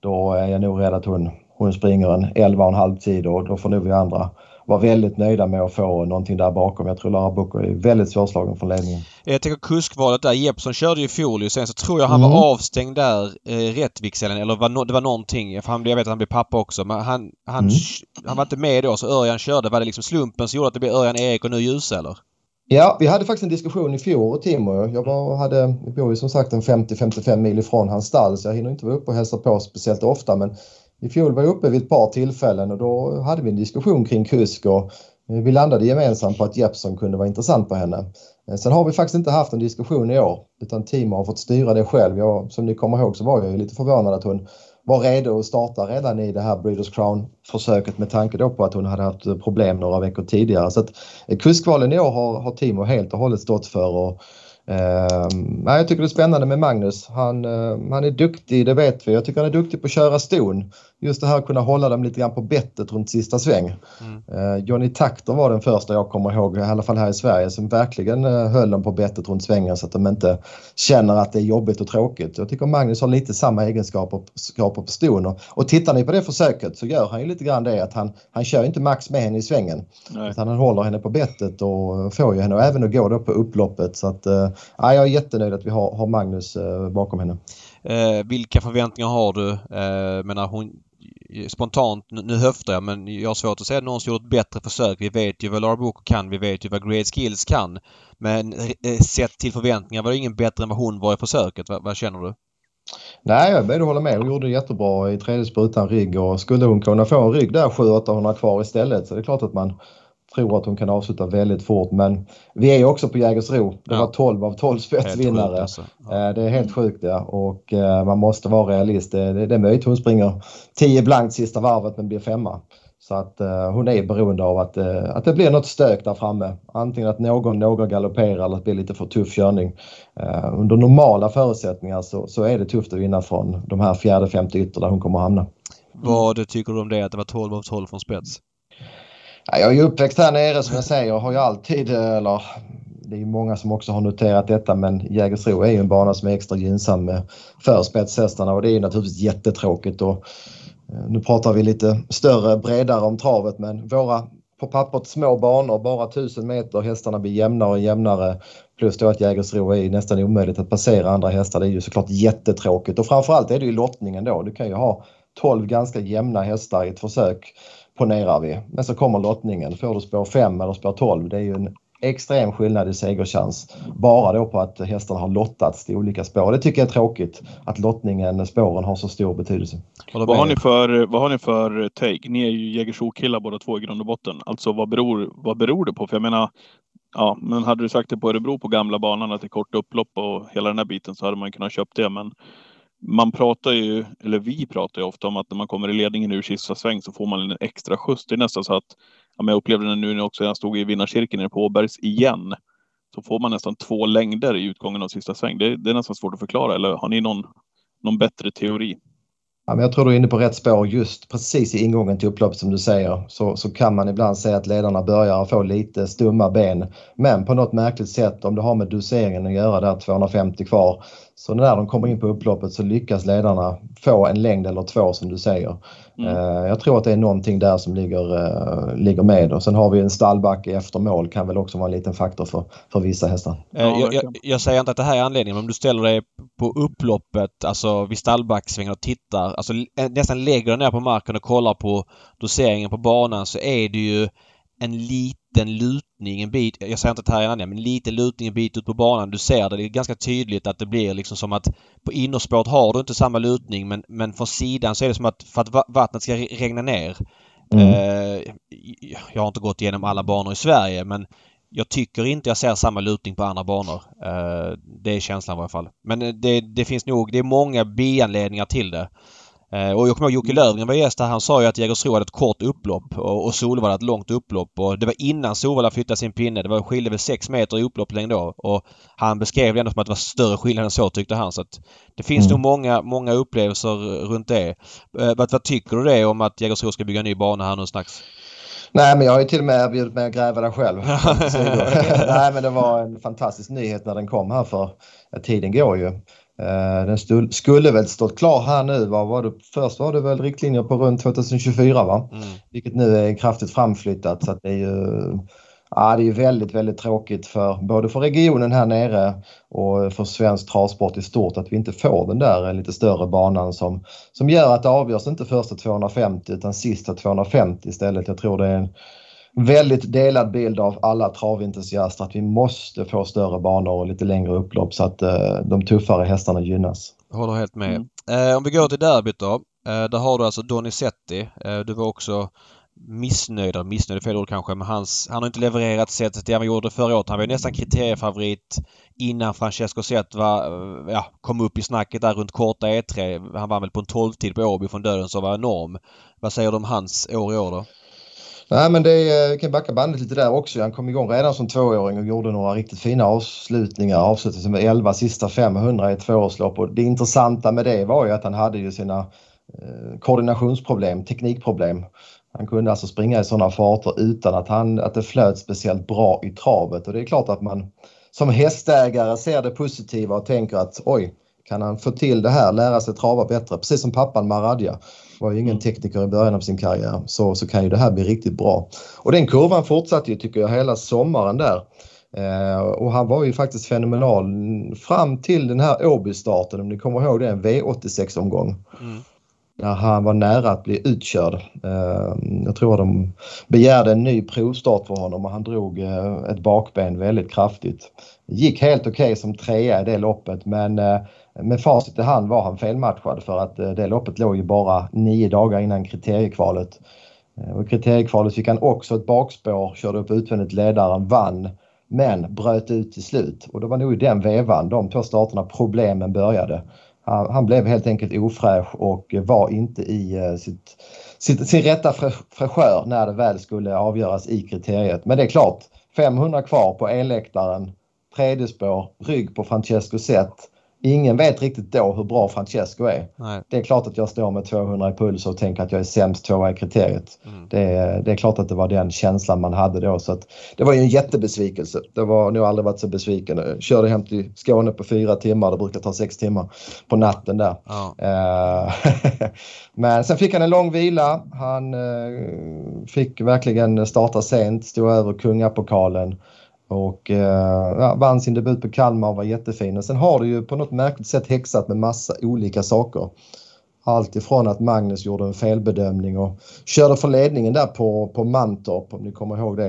då är jag nog rädd att hon, hon springer en 11,5 tid och då får nog vi andra vara väldigt nöjda med att få någonting där bakom. Jag tror Lara Bocco är väldigt svårslagen från ledningen. Jag tänker kuskvalet där. Jeppsson körde ju i fjol ju. Sen så tror jag han Mm. var avstängd där eh, Rättvikselen eller var no, det var någonting. För han, jag vet att han blev pappa också. Men han, han, Mm. han var inte med då så Örjan körde. Var det liksom slumpen som gjorde att det blev Örjan Erik och nu Ljus eller? Ja, vi hade faktiskt en diskussion i fjol, Timo. Jag var, hade, jag bor ju som sagt en 50-55 mil ifrån hans stall så jag hinner inte vara uppe och hälsa på speciellt ofta. Men i fjol var jag uppe vid ett par tillfällen och då hade vi en diskussion kring kusk och eh, vi landade gemensamt på att Jeppson kunde vara intressant på henne. Eh, sen har vi faktiskt inte haft en diskussion i år utan Timo har fått styra det själv. Jag, som ni kommer ihåg så var jag ju lite förvånad att hon var redo att starta redan i det här Breeders Crown-försöket med tanke då på att hon hade haft problem några veckor tidigare. Så att eh, kuskvalen i år har, har Timo helt och hållet stått för. Och, Uh, jag tycker det är spännande med Magnus. Han, uh, han är duktig, det vet vi. Jag tycker han är duktig på att köra ston. Just det här att kunna hålla dem lite grann på bettet runt sista sväng. Mm. Eh, Johnny Takter var den första jag kommer ihåg, i alla fall här i Sverige, som verkligen eh, höll dem på bettet runt svängen så att de inte känner att det är jobbigt och tråkigt. Jag tycker Magnus har lite samma egenskaper skaper på ston. Och, och tittar ni på det försöket så gör han ju lite grann det att han, han kör inte max med henne i svängen. Nej. Utan han håller henne på bettet och får ju henne och även att gå då på upploppet. Så att, ja, jag är jättenöjd att vi har, har Magnus eh, bakom henne. Eh, vilka förväntningar har du? Eh, menar hon Eh, spontant, nu, höftar jag men jag har svårt att säga någon som gjort ett bättre försök. Vi vet ju vad Laura Booker kan. Vi vet ju vad Great Skills kan. Men eh, eh, sett till förväntningar var det ingen bättre än vad hon var i försöket. vad, vad känner du? Nej, jag började hålla med. Hon gjorde det jättebra i tredje sprutan rygg och skulle hon kunna få en rygg där 700-800 kvar istället så det är klart att man tror att hon kan avsluta väldigt fort. Men vi är ju också på Jägersro. Det Ja. var 12 av 12 Helt spetsvinnare. alltså. Ja. Eh, Det är helt sjukt ja. och eh, man måste vara realist. Det, det, det är möjligt hon springer 10 blankt sista varvet men blir femma. Så att uh, hon är beroende av att, att det blir något stök där framme. Antingen att någon, någon galopperar eller att det blir lite för tuff körning. Under normala förutsättningar så, så är det tufft att vinna från de här fjärde, femte ytter där hon kommer att hamna. Vad tycker du om det att det var 12 av 12 från spets? Jag är ju uppväxt här nere som jag säger och har ju alltid, eller det är ju många som också har noterat detta men Jägersro är ju en bana som är extra gynnsam för spetshästarna och det är naturligtvis jättetråkigt. Och, eh, nu pratar vi lite större, bredare om travet men våra på pappret små banor, bara 1000 meter, hästarna blir jämnare och jämnare. Plus då att Jägersro är nästan omöjligt att passera andra hästar. Det är ju såklart jättetråkigt och framförallt är det ju lottningen då. Du kan ju ha 12 ganska jämna hästar i ett försök ponerar vi. Men så kommer lottningen. Får du spår 5 eller spår 12, det är ju en extrem skillnad i segerchans. Bara då på att hästarna har lottats till olika spår. Det tycker jag är tråkigt att lottningen, spåren har så stor betydelse. Vad har, ni för, vad har ni för take? Ni är ju Jägersro-killar båda två i grund och botten. Alltså vad beror, vad beror det på? För jag menar, ja, men hade du sagt det på Örebro på gamla banan att det är kort upplopp och hela den här biten så hade man kunnat köpt det. Men man pratar ju, eller vi pratar ju ofta om att när man kommer i ledningen ur sista sväng så får man en extra skjuts. Det är nästan så att, ja, men jag upplevde det nu också när jag stod i vinnarcirkeln nere på Åbergs igen. Så får man nästan två längder i utgången av sista sväng. Det, det är nästan svårt att förklara. Eller har ni någon, någon bättre teori? Ja, men jag tror du är inne på rätt spår just precis i ingången till upploppet som du säger. Så, så kan man ibland säga att ledarna börjar få lite stumma ben. Men på något märkligt sätt om det har med doseringen att göra där 250 kvar så när de kommer in på upploppet så lyckas ledarna få en längd eller två som du säger. Mm. Uh, jag tror att det är någonting där som ligger, uh, ligger med och sen har vi en stallbacke efter mål kan väl också vara en liten faktor för, för vissa hästar. Uh, jag, jag, jag, säger inte att det här är anledningen men om du ställer dig på upploppet, alltså vid stallbacksvängen och tittar, alltså nästan lägger dig ner på marken och kollar på doseringen på banan så är det ju en liten lutning en bit, jag säger inte att här är men lite lutning en bit ut på banan. Du ser det, det är ganska tydligt att det blir liksom som att på innerspåret har du inte samma lutning men, men från sidan så är det som att för att vattnet ska regna ner. Mm. Eh, jag har inte gått igenom alla banor i Sverige men jag tycker inte jag ser samma lutning på andra banor. Eh, det är känslan i varje fall. Men det, det finns nog, det är många bianledningar till det. Eh, och jag kommer ihåg Jocke Löfgren var gäst här. Han sa ju att Jägersro hade ett kort upplopp och, och Solvalla ett långt upplopp. Och det var innan Solvalla flyttade sin pinne. Det var skilde väl 6 meter i upploppslängd då. Och han beskrev det ändå som att det var större skillnad än så tyckte han. Så att det finns mm. nog många, många upplevelser runt det. Eh, vad, vad tycker du det om att Jägersro ska bygga en ny bana här nu strax? Nej, men jag har ju till och med erbjudit mig att gräva där själv. Nej, men det var en fantastisk nyhet när den kom här för tiden går ju. Eh, den skulle väl stått klar här nu. Vad var det? Först var det väl riktlinjer på runt 2024 va? Mm. Vilket nu är kraftigt framflyttat så det är ju Ja, det är väldigt, väldigt tråkigt för både för regionen här nere och för svensk travsport i stort att vi inte får den där lite större banan som, som gör att det avgörs inte första 250 utan sista 250 istället. Jag tror det är en väldigt delad bild av alla traventusiaster att vi måste få större banor och lite längre upplopp så att uh, de tuffare hästarna gynnas. Håller helt med. Mm. Eh, om vi går till derbyt då. Eh, där har du alltså Donizetti. Eh, du var också missnöjd, eller missnöjd är fel ord kanske, men hans, han har inte levererat sättet det han gjorde förra året. Han var ju nästan kriteriefavorit innan Francesco Zet var, eh, ja, kom upp i snacket där runt korta E3. Han var väl på en 12-tid på Åby från döden som var enorm. Vad säger du om hans år i år då? Nej men det eh, vi kan backa bandet lite där också. Han kom igång redan som tvååring och gjorde några riktigt fina avslutningar. Avslutade med 11 sista 500 i ett tvåårslopp och det intressanta med det var ju att han hade ju sina eh, koordinationsproblem, teknikproblem. Han kunde alltså springa i sådana farter utan att, han, att det flöt speciellt bra i travet och det är klart att man som hästägare ser det positiva och tänker att oj, kan han få till det här, lära sig trava bättre, precis som pappan Maradja var ju ingen mm. tekniker i början av sin karriär, så, så kan ju det här bli riktigt bra. Och den kurvan fortsatte ju tycker jag hela sommaren där. Eh, och han var ju faktiskt fenomenal fram till den här Åby-starten, om ni kommer ihåg det, en V86-omgång. Mm. När han var nära att bli utkörd. Eh, jag tror de begärde en ny provstart för honom och han drog eh, ett bakben väldigt kraftigt. Gick helt okej okay som trea i det loppet men eh, med facit i hand var han felmatchad för att eh, det loppet låg ju bara nio dagar innan kriteriekvalet. Eh, och och kriteriekvalet fick han också ett bakspår, körde upp utvändigt ledaren, vann men bröt ut till slut. Och det var nog i den vevan, de två starterna, problemen började. Han, han blev helt enkelt ofräsch och var inte i uh, sitt, sitt, sin rätta fräschör när det väl skulle avgöras i kriteriet. Men det är klart, 500 kvar på elläktaren, tredje spår, rygg på Francesco Zet ingen vet riktigt då hur bra Francesco är. Nej. Det är klart att jag står med 200 i puls och tänker att jag är sämst tvåa i kriteriet. Mm. Det, det, är klart att det var den känslan man hade då. Så det var ju en jättebesvikelse. Det var nog aldrig varit så besviken. Jag körde hem till Skåne på fyra timmar. Det brukar ta sex timmar på natten där. Ja. Uh, men sen fick han en lång vila. Han uh, fick verkligen starta sent, stod över kungapokalen. Och eh, ja, vann sin debut på Kalmar och var jättefin. Och sen har det ju på något märkligt sätt häxat med massa olika saker. Allt ifrån att Magnus gjorde en felbedömning och körde för ledningen där på, på Mantorp om ni kommer ihåg det.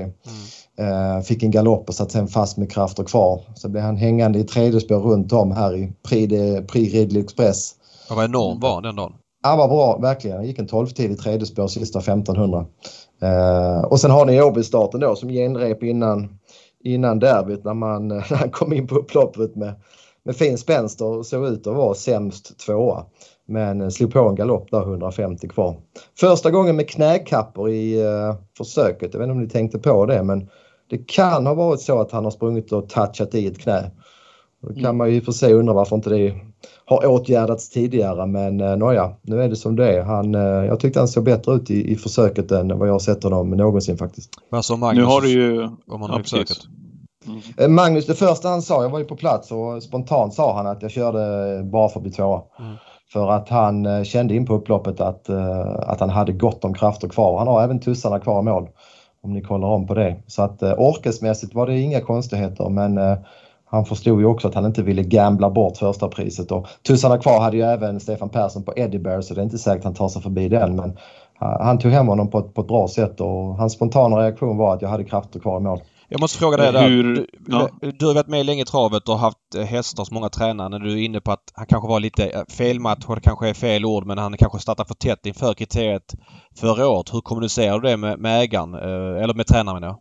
Mm. Eh, fick en galopp och satt sen fast med krafter kvar. Så blev han hängande i tredje spår runt om här i Prix, Prix Ridley Express. Ja, vad enorm var den dagen? Han var bra, verkligen. Han gick en 12-tid i tredje spår sista 1500. Eh, och sen har ni Åby-starten då som genrep innan innan derbyt när, man, när han kom in på upploppet med, med fin spänst och såg ut att vara sämst tvåa. Men eh, slog på en galopp där 150 kvar. Första gången med knäkappor i uh, försöket. Jag vet inte om ni tänkte på det men det kan ha varit så att han har sprungit och touchat i ett knä. Då kan mm. man ju för sig undra varför inte det har åtgärdats tidigare men uh, nåja, nu är det som det är. Han, uh, jag tyckte han såg bättre ut i, i försöket än vad jag har sett honom någonsin faktiskt. Magnus, nu har du ju... Om man har försöket. Mm. Magnus, det första han sa, jag var ju på plats och spontant sa han att jag körde bara för att bli tvåa. Mm. För att han kände in på upploppet att, att han hade gott om krafter kvar. Han har även tussarna kvar i mål. Om ni kollar om på det. Så att orkesmässigt var det inga konstigheter men han förstod ju också att han inte ville gambla bort första priset och tussarna kvar hade ju även Stefan Persson på Eddie Bear så det är inte säkert att han tar sig förbi den men han tog hem honom på ett, på ett bra sätt och hans spontana reaktion var att jag hade krafter kvar i mål. Jag måste fråga dig där. Hur, du, ja. du har varit med länge i travet och haft eh, hästar hos många tränare. När du är inne på att han kanske var lite eh, felmatchad, kanske är fel ord, men han kanske startade för tätt inför kriteriet förra året. Hur kommunicerar du det med, med ägaren? Eh, eller med tränaren menar jag?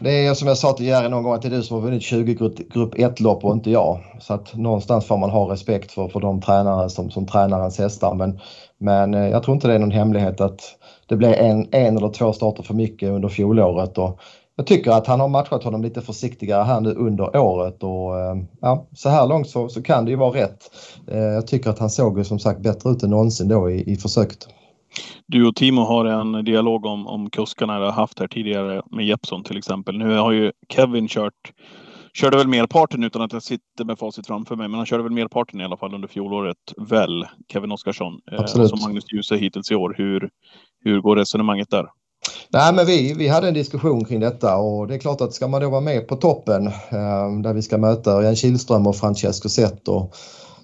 Det är som jag sa till Jerry någon gång att det är du som har vunnit 20 grupp 1-lopp och inte jag. Så att någonstans får man ha respekt för, för de tränare som, som tränar ens hästar. Men, men eh, jag tror inte det är någon hemlighet att det blev en, en eller två starter för mycket under fjolåret. Och jag tycker att han har matchat honom lite försiktigare här nu under året och eh, ja, så här långt så, så kan det ju vara rätt. Eh, jag tycker att han såg ju som sagt bättre ut än någonsin då i, i försöket. Du och Timo har en dialog om, om kuskarna har haft här tidigare med Jeppson till exempel. Nu har ju Kevin kört körde väl merparten utan att jag sitter med facit framför mig, men han körde väl merparten i alla fall under fjolåret. Väl, Kevin Oskarsson, eh, som Magnus Djuse hittills i år. Hur, hur går resonemanget där? Nej, men vi, vi hade en diskussion kring detta och det är klart att ska man då vara med på toppen eh, där vi ska möta Örjan Kihlström och Francesco Zet och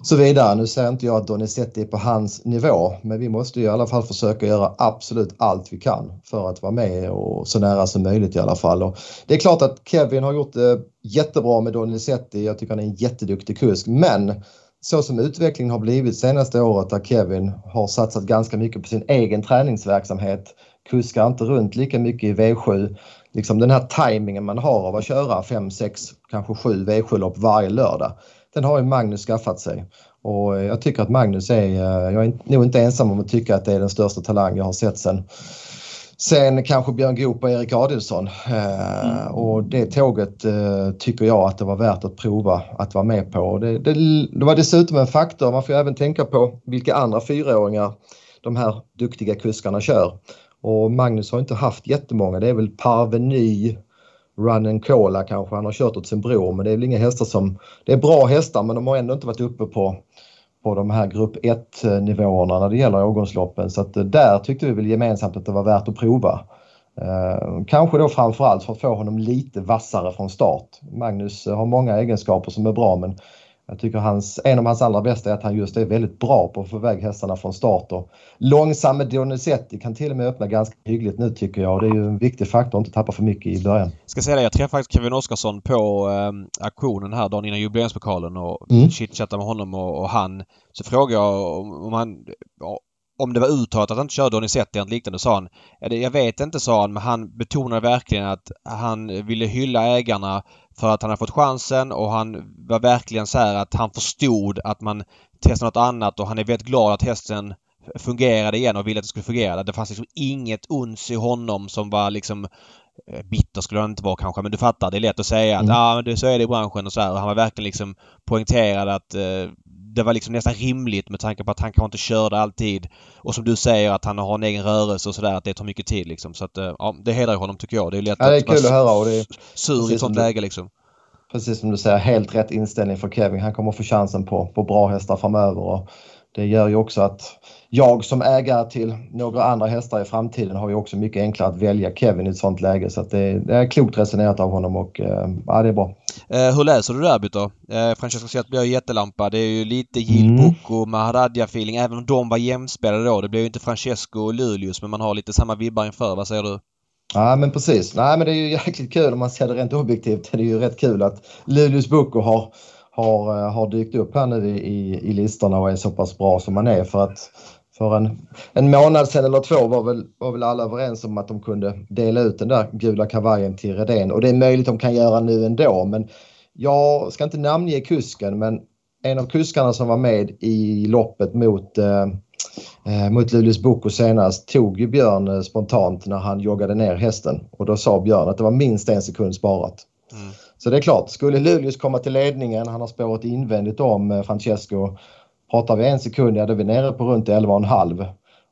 så vidare. Nu säger inte jag att Donizetti är på hans nivå men vi måste i alla fall försöka göra absolut allt vi kan för att vara med och så nära som möjligt i alla fall. Och det är klart att Kevin har gjort det jättebra med Donizetti. Jag tycker han är en jätteduktig kusk men så som utvecklingen har blivit senaste året där Kevin har satsat ganska mycket på sin egen träningsverksamhet, kuskar inte runt lika mycket i V7. Liksom den här tajmingen man har av att köra 5, 6, kanske 7 V7-lopp varje lördag den har ju Magnus skaffat sig. Och jag tycker att Magnus är, eh, jag är nog inte ensam om att tycka att det är den största talang jag har sett sen Sen kanske Björn Goop och Erik Adilsson. Eh, mm. Och det tåget eh, tycker jag att det var värt att prova att vara med på. Det, det, det var dessutom en faktor, man får även tänka på vilka andra fyraåringar de här duktiga kuskarna kör. Och Magnus har inte haft jättemånga, det är väl Parveny, Run and Cola kanske han har kört åt sin bror men det är väl inga hästar som... Det är bra hästar men de har ändå inte varit uppe på, på de här grupp 1 nivåerna när det gäller årgångsloppen så att eh, där tyckte vi väl gemensamt att det var värt att prova. Eh, kanske då framförallt för att få honom lite vassare från start. Magnus eh, har många egenskaper som är bra men jag tycker hans, en av hans allra bästa är att han just är väldigt bra på att få iväg hästarna från start. Och långsamme Donizetti kan till och med öppna ganska hyggligt nu tycker jag. Och det är ju en viktig faktor att inte tappa för mycket i början. Jag ska säga det, jag träffade faktiskt Kevin Oskarsson på äh, auktionen här dagen innan jubileumspokalen och mm. chitchattade med honom och, och, han. Så frågade jag om, om han... Ja, om det var uttalat att han inte körde Donizetti eller liknande sa han. Jag vet inte sa han men han betonade verkligen att han ville hylla ägarna för att han har fått chansen och han var verkligen så här att han förstod att man testade något annat och han är väldigt glad att hästen fungerade igen och ville att det skulle fungera. Det fanns liksom inget uns i honom som var liksom eh, Bitter skulle han inte vara kanske men du fattar. Det är lätt att säga att mm. ah, men det, så är det i branschen och så här. Och han var verkligen liksom poängterad att eh, det var liksom nästan rimligt med tanke på att han kanske inte körde alltid. Och som du säger att han har en egen rörelse och sådär att det tar mycket tid liksom. Så att eh, ja, det hedrar honom tycker jag. Det är lätt ja, det är kul att höra och det är sur i ett sånt läge liksom. Precis som du säger, helt rätt inställning för Kevin. Han kommer få chansen på, på bra hästar framöver och det gör ju också att jag som ägare till några andra hästar i framtiden har ju också mycket enklare att välja Kevin i ett sånt läge. Så det det, är klokt resonerat av honom och eh, ja, det är bra. Eh, hur läser du derbyt då? Eh, Francesco det blir jättelampa. Det är ju lite Gil mm. och Maharadja-feeling även om de var jämspelade då. Det blir ju inte Francesco och Lulius men man har lite samma vibbar inför. Vad säger du? Ja men precis. Nej men det är ju jäkligt kul om man ser det rent objektivt. Det är ju rätt kul att Lulius Bocco har har, eh, har dykt upp här nu i, i listorna och är så pass bra som man är för att för en, en månad sedan eller två var väl, var väl alla överens om att de kunde dela ut den där gula kavajen till Redén och det är möjligt de kan göra nu ändå men jag ska inte namnge kusken men en av kuskarna som var med i loppet mot eh, eh mot Luleås Boko senast tog ju Björn eh, spontant när han joggade ner hästen och då sa Björn att det var minst en sekund sparat. Mm. Så det är klart, skulle Luleås komma till ledningen, han har spåret invändigt om eh, Francesco. Pratar vi en sekund, ja då är vi nere på runt 11,5.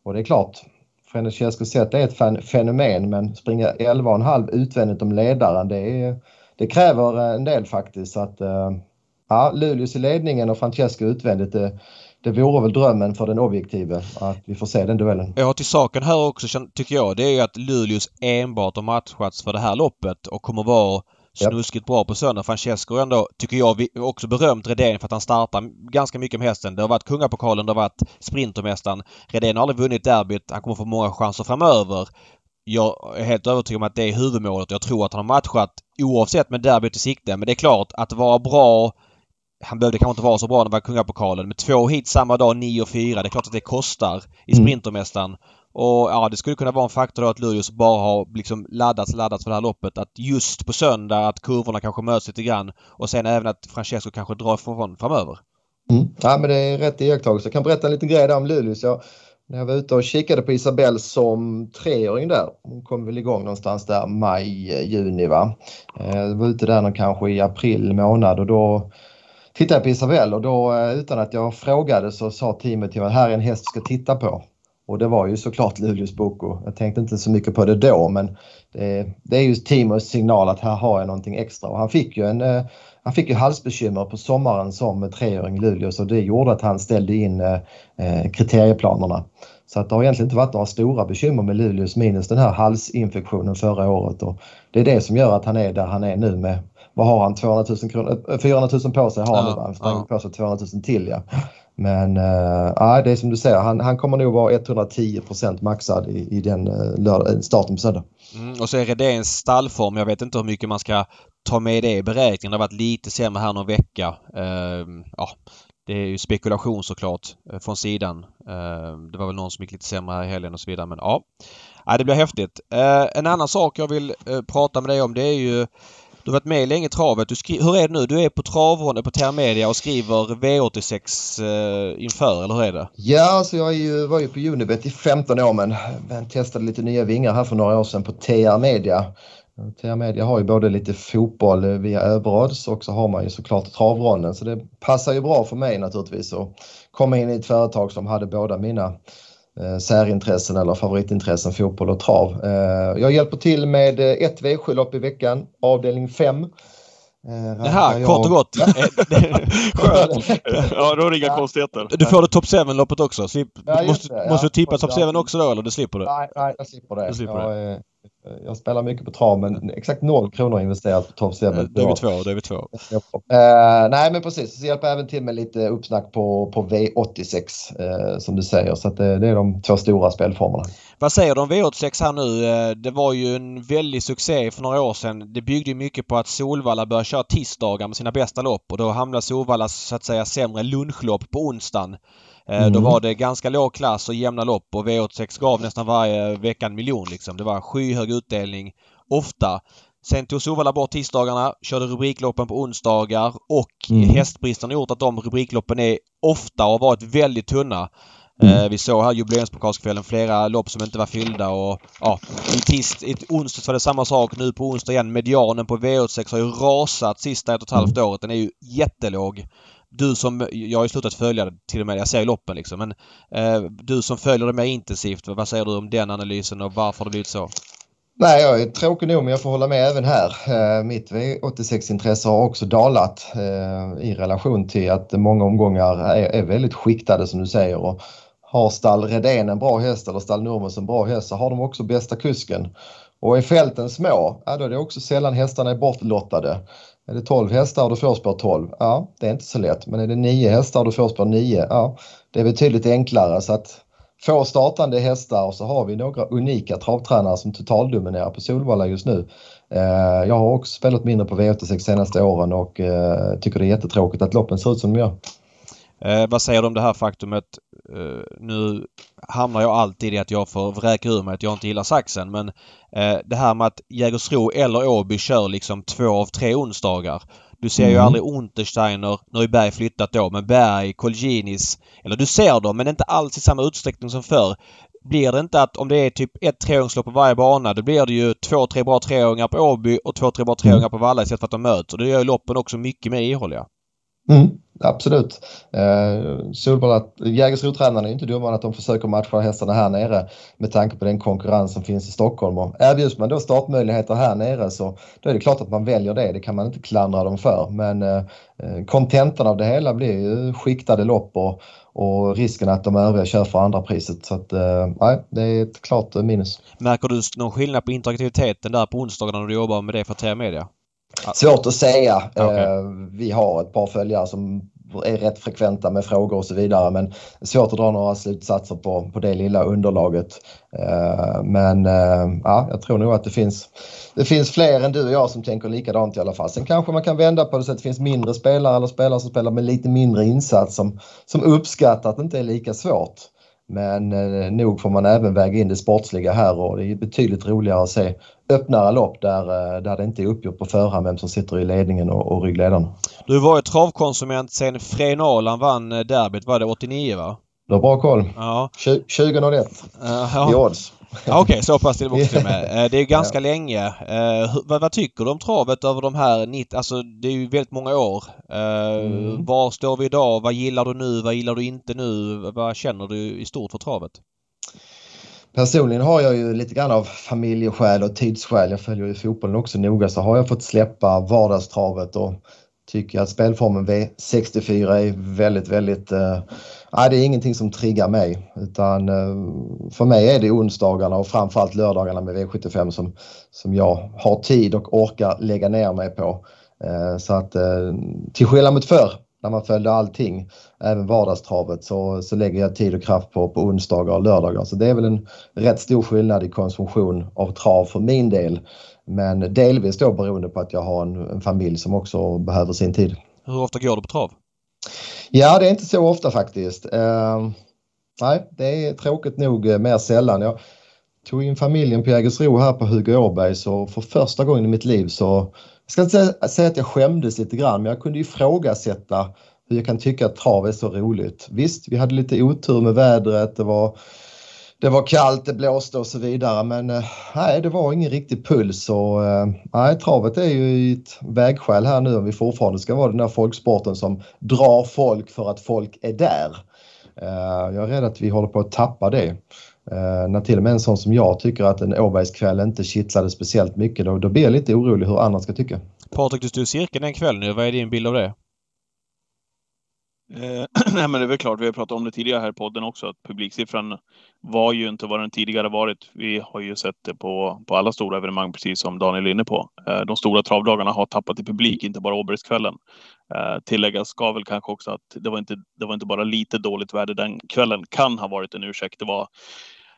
Och det är klart, Francesco Zet är ett fenomen men springa 11,5 utvändigt om ledaren det, är, det kräver eh, en del faktiskt. Så att, eh, ja, Luleås i ledningen och Francesco utvändigt det, det vore väl drömmen för den objektive att vi får se den duellen. Ja, till saken här också tycker jag det är ju att Luleås enbart har matchats för det här loppet och kommer vara snuskigt bra på söndag. Francesco ändå, tycker jag, också berömt Redén för att han startar ganska mycket med hästen. Det har varit Kungapokalen, det har varit Sprintermästaren. Redén har aldrig vunnit derbyt. Han kommer få många chanser framöver. Jag är helt övertygad om att det är huvudmålet. Jag tror att han har matchat oavsett med derbyt i sikte. Men det är klart att vara bra han behövde kanske inte vara så bra när det var Kungapokalen. Men två hit samma dag, 9 och 4. Det är klart att det kostar i mm. Sprintermästaren. Och ja, det skulle kunna vara en faktor då att Luleås bara har liksom laddats, laddats för det här loppet. Att just på söndag att kurvorna kanske möts lite grann och sen även att Francesco kanske drar ifrån framöver. Mm. Ja, men det är rätt iakttagelse. Jag kan berätta en liten grej där om Luleås. Jag, när jag var ute och kikade på Isabelle som treåring där. Hon kom väl igång någonstans där maj, eh, juni va. Jag var ute där kanske i april månad och då tittade jag på Isabelle och då eh, utan att jag frågade så sa teamet till mig att här är en häst du ska titta på. Och det var ju såklart Luleås Boko. Jag tänkte inte så mycket på det då men det, det är ju Timos signal att här har jag någonting extra. Och han fick ju en eh, han fick ju halsbekymmer på sommaren som treåring i Luleå så det gjorde att han ställde in eh, eh, kriterieplanerna. Så att det har egentligen inte varit några stora bekymmer med Luleås minus den här halsinfektionen förra året. Och det är det som gör att han är där han är nu med, vad har han, 200 000 kronor, 400 000 på sig har han ja, nu. Han ja. på sig 200 000 till ja. Men äh, det är som du säger, han, han kommer nog vara 110% maxad i, i den eh, lördag, eh, starten på söndag. Mm, och så är Redéns stallform, jag vet inte hur mycket man ska ta med det i beräkningen. Det har varit lite sämre här någon vecka. Uh, ja, det är ju spekulation såklart från sidan. Ehm, det var väl någon som gick lite sämre här i helgen och så vidare men ja. ja det blir häftigt. En annan sak jag vill prata med dig om det är ju du har varit med länge i travet. Du skri- hur är det nu? Du är på travronden på Termedia och skriver V86 eh, inför, eller hur är det? Ja, alltså jag ju, var ju på Unibet i 15 år men, men testade lite nya vingar här för några år sedan på TR Media. TR Media har ju både lite fotboll eh, via överodds och så har man ju såklart travronden så det passar ju bra för mig naturligtvis att komma in i ett företag som hade båda mina särintressen eller favoritintressen fotboll och trav. Eh, jag hjälper till med eh, ett V7-lopp i veckan, avdelning 5. Eh, Jaha, jag... kort och gott. Skönt. ja, då är det inga ja. konstigheter. Du får det Top 7-loppet också. Slip... Ja, måste, ja. måste du tippa Top 7 också då eller du slipper det? Nej, nej jag slipper det. Du slipper jag, det. Eh, jag spelar mycket på trav men exakt noll kronor investerat på Top 7. Eh, då är vi två, då är vi två. Uh, nej men precis, så hjälper även till med lite uppsnack på, på V86 uh, som du säger. Så det, det, är de två stora spelformerna. Vad säger du om V86 här nu? Det var ju en väldig succé för några år sedan. Det byggde mycket på att Solvalla började köra tisdagar med sina bästa lopp och då hamnade Solvalla så att säga sämre lunchlopp på onsdagen. Mm. Då var det ganska låg klass och jämna lopp och V86 gav nästan varje vecka en miljon liksom. Det var skyhög utdelning ofta. Sen tog Sovalla bort tisdagarna, körde rubrikloppen på onsdagar och mm. hästbristen har gjort att de rubrikloppen är ofta och har varit väldigt tunna. Mm. Eh, vi såg här jubileumspokalskvällen flera lopp som inte var fyllda och ja, i, tis, i onsdags var det samma sak. Nu på onsdag igen. Medianen på V86 har ju rasat sista ett och ett halvt mm. året. Den är ju jättelåg. Du som, jag har ju slutat följa det till och med, jag ser loppen liksom. Men eh, du som följer det mer intensivt, vad säger du om den analysen och varför har det blivit så? Nej, jag är tråkig nog men jag får hålla med även här. Eh, mitt V86-intresse har också dalat eh, i relation till att många omgångar är, är väldigt skiktade som du säger. Och har stall Redén en bra häst eller stall Nurmos en bra häst så har de också bästa kusken. Och är fälten små, ja, då är det också sällan hästarna är bortlottade. Är det 12 hästar och du får spår 12? Ja, det är inte så lätt. Men är det 9 hästar och du får spår 9? Ja, det är betydligt enklare. Så att få startande hästar och så har vi några unika travtränare som totaldominerar på Solvalla just nu. Eh, jag har också spelat mindre på V86 senaste åren och eh, tycker det är jättetråkigt att loppen ser ut som de gör. Eh, vad säger du om det här faktumet? Eh, nu hamnar jag alltid i att jag får vräka ur mig att jag inte gillar saxen men eh, det här med att Jägersro eller Åby kör liksom två av tre onsdagar. Du ser ju mm. aldrig Untersteiner, nu har ju Berg flyttat då, men Berg, Colginis. Eller du ser dem men inte alls i samma utsträckning som förr. Blir det inte att om det är typ ett treåringslopp på varje bana då blir det ju två, tre bra treåringar på Åby och två, tre bra treåringar på Valla istället för att de möts. Och det gör ju loppen också mycket mer ihålliga. Mm, absolut. Eh, Solvalla, Jägersro-tränarna är inte dummare att de försöker matcha hästarna här nere med tanke på den konkurrens som finns i Stockholm. Och erbjuds man då startmöjligheter här nere så då är det klart att man väljer det. Det kan man inte klandra dem för. Men eh, eh kontentan av det hela blir ju skiktade lopp och, och risken att de övriga kör för andra priset. Så att, eh, nej, det är ett klart eh, minus. Märker du någon skillnad på interaktiviteten där på onsdagen när du jobbar med det för TR Media? Svårt att säga. Okay. Eh, vi har ett par följare som är rätt frekventa med frågor och så vidare men svårt att dra några slutsatser på, på det lilla underlaget. Eh, men eh, ja, jag tror nog att det finns, det finns fler än du och jag som tänker likadant i alla fall. Sen kanske man kan vända på det så att det finns mindre spelare eller spelare som spelar med lite mindre insats som, som uppskattar att det inte är lika svårt. Men eh, nog får man även väga in det sportsliga här och det är betydligt roligare att se öppnare lopp där, eh, där det inte är uppgjort på förhand vem som sitter i ledningen och, och ryggledaren. Du har varit travkonsument sen Fren Arland vann eh, derbyt, var det 89 va? Du har bra koll. Ja. 2001 uh, ja. i odds. Okej, okay, så pass till också med. Det är ganska ja. länge. Uh, vad, vad, tycker du om travet över de här 90, alltså det är ju väldigt många år. Uh, mm. Var står vi idag? Vad gillar du nu? Vad gillar du inte nu? Vad känner du i stort för travet? Personligen har jag ju lite grann av familjeskäl och tidsskäl. Jag följer ju fotbollen också noga så har jag fått släppa vardagstravet och tycker att spelformen V64 är väldigt, väldigt... Eh, nej, det är ingenting som triggar mig utan eh, för mig är det onsdagarna och framförallt lördagarna med V75 som, som jag har tid och orkar lägga ner mig på. Eh, så att eh, till skillnad mot förr när man följde allting, även vardagstravet, så, så lägger jag tid och kraft på, på onsdagar och lördagar. Så det är väl en rätt stor skillnad i konsumtion av trav för min del. Men delvis då beroende på att jag har en, en familj som också behöver sin tid. Hur ofta går du på trav? Ja, det är inte så ofta faktiskt. Uh, nej, det är tråkigt nog uh, mer sällan. Jag tog in familjen på Jägersro här på Hugo Åberg så för första gången i mitt liv så jag ska inte säga att jag skämdes lite grann, men jag kunde ifrågasätta hur jag kan tycka att trav är så roligt. Visst, vi hade lite otur med vädret, det var, det var kallt, det blåste och så vidare, men eh, nej, det var ingen riktig puls och eh, nej, travet är ju ett vägskäl här nu om vi fortfarande ska vara den där folksporten som drar folk för att folk är där. Eh, jag är rädd att vi håller på att tappa det. När till och med en sån som jag tycker att en Åbergskväll inte kittlade speciellt mycket, då, då blir jag lite orolig hur andra ska tycka. Patrik, du stod i cirkeln den kvällen nu. Vad är din bild av det? Eh, nej, men det är väl klart, vi har pratat om det tidigare här i podden också, att publiksiffran var ju inte vad den tidigare varit. Vi har ju sett det på, på alla stora evenemang, precis som Daniel är inne på. Eh, de stora travdagarna har tappat i publik, inte bara Åbergskvällen. Eh, tilläggas ska väl kanske också att det var, inte, det var inte bara lite dåligt väder den kvällen, kan ha varit en ursäkt. Det var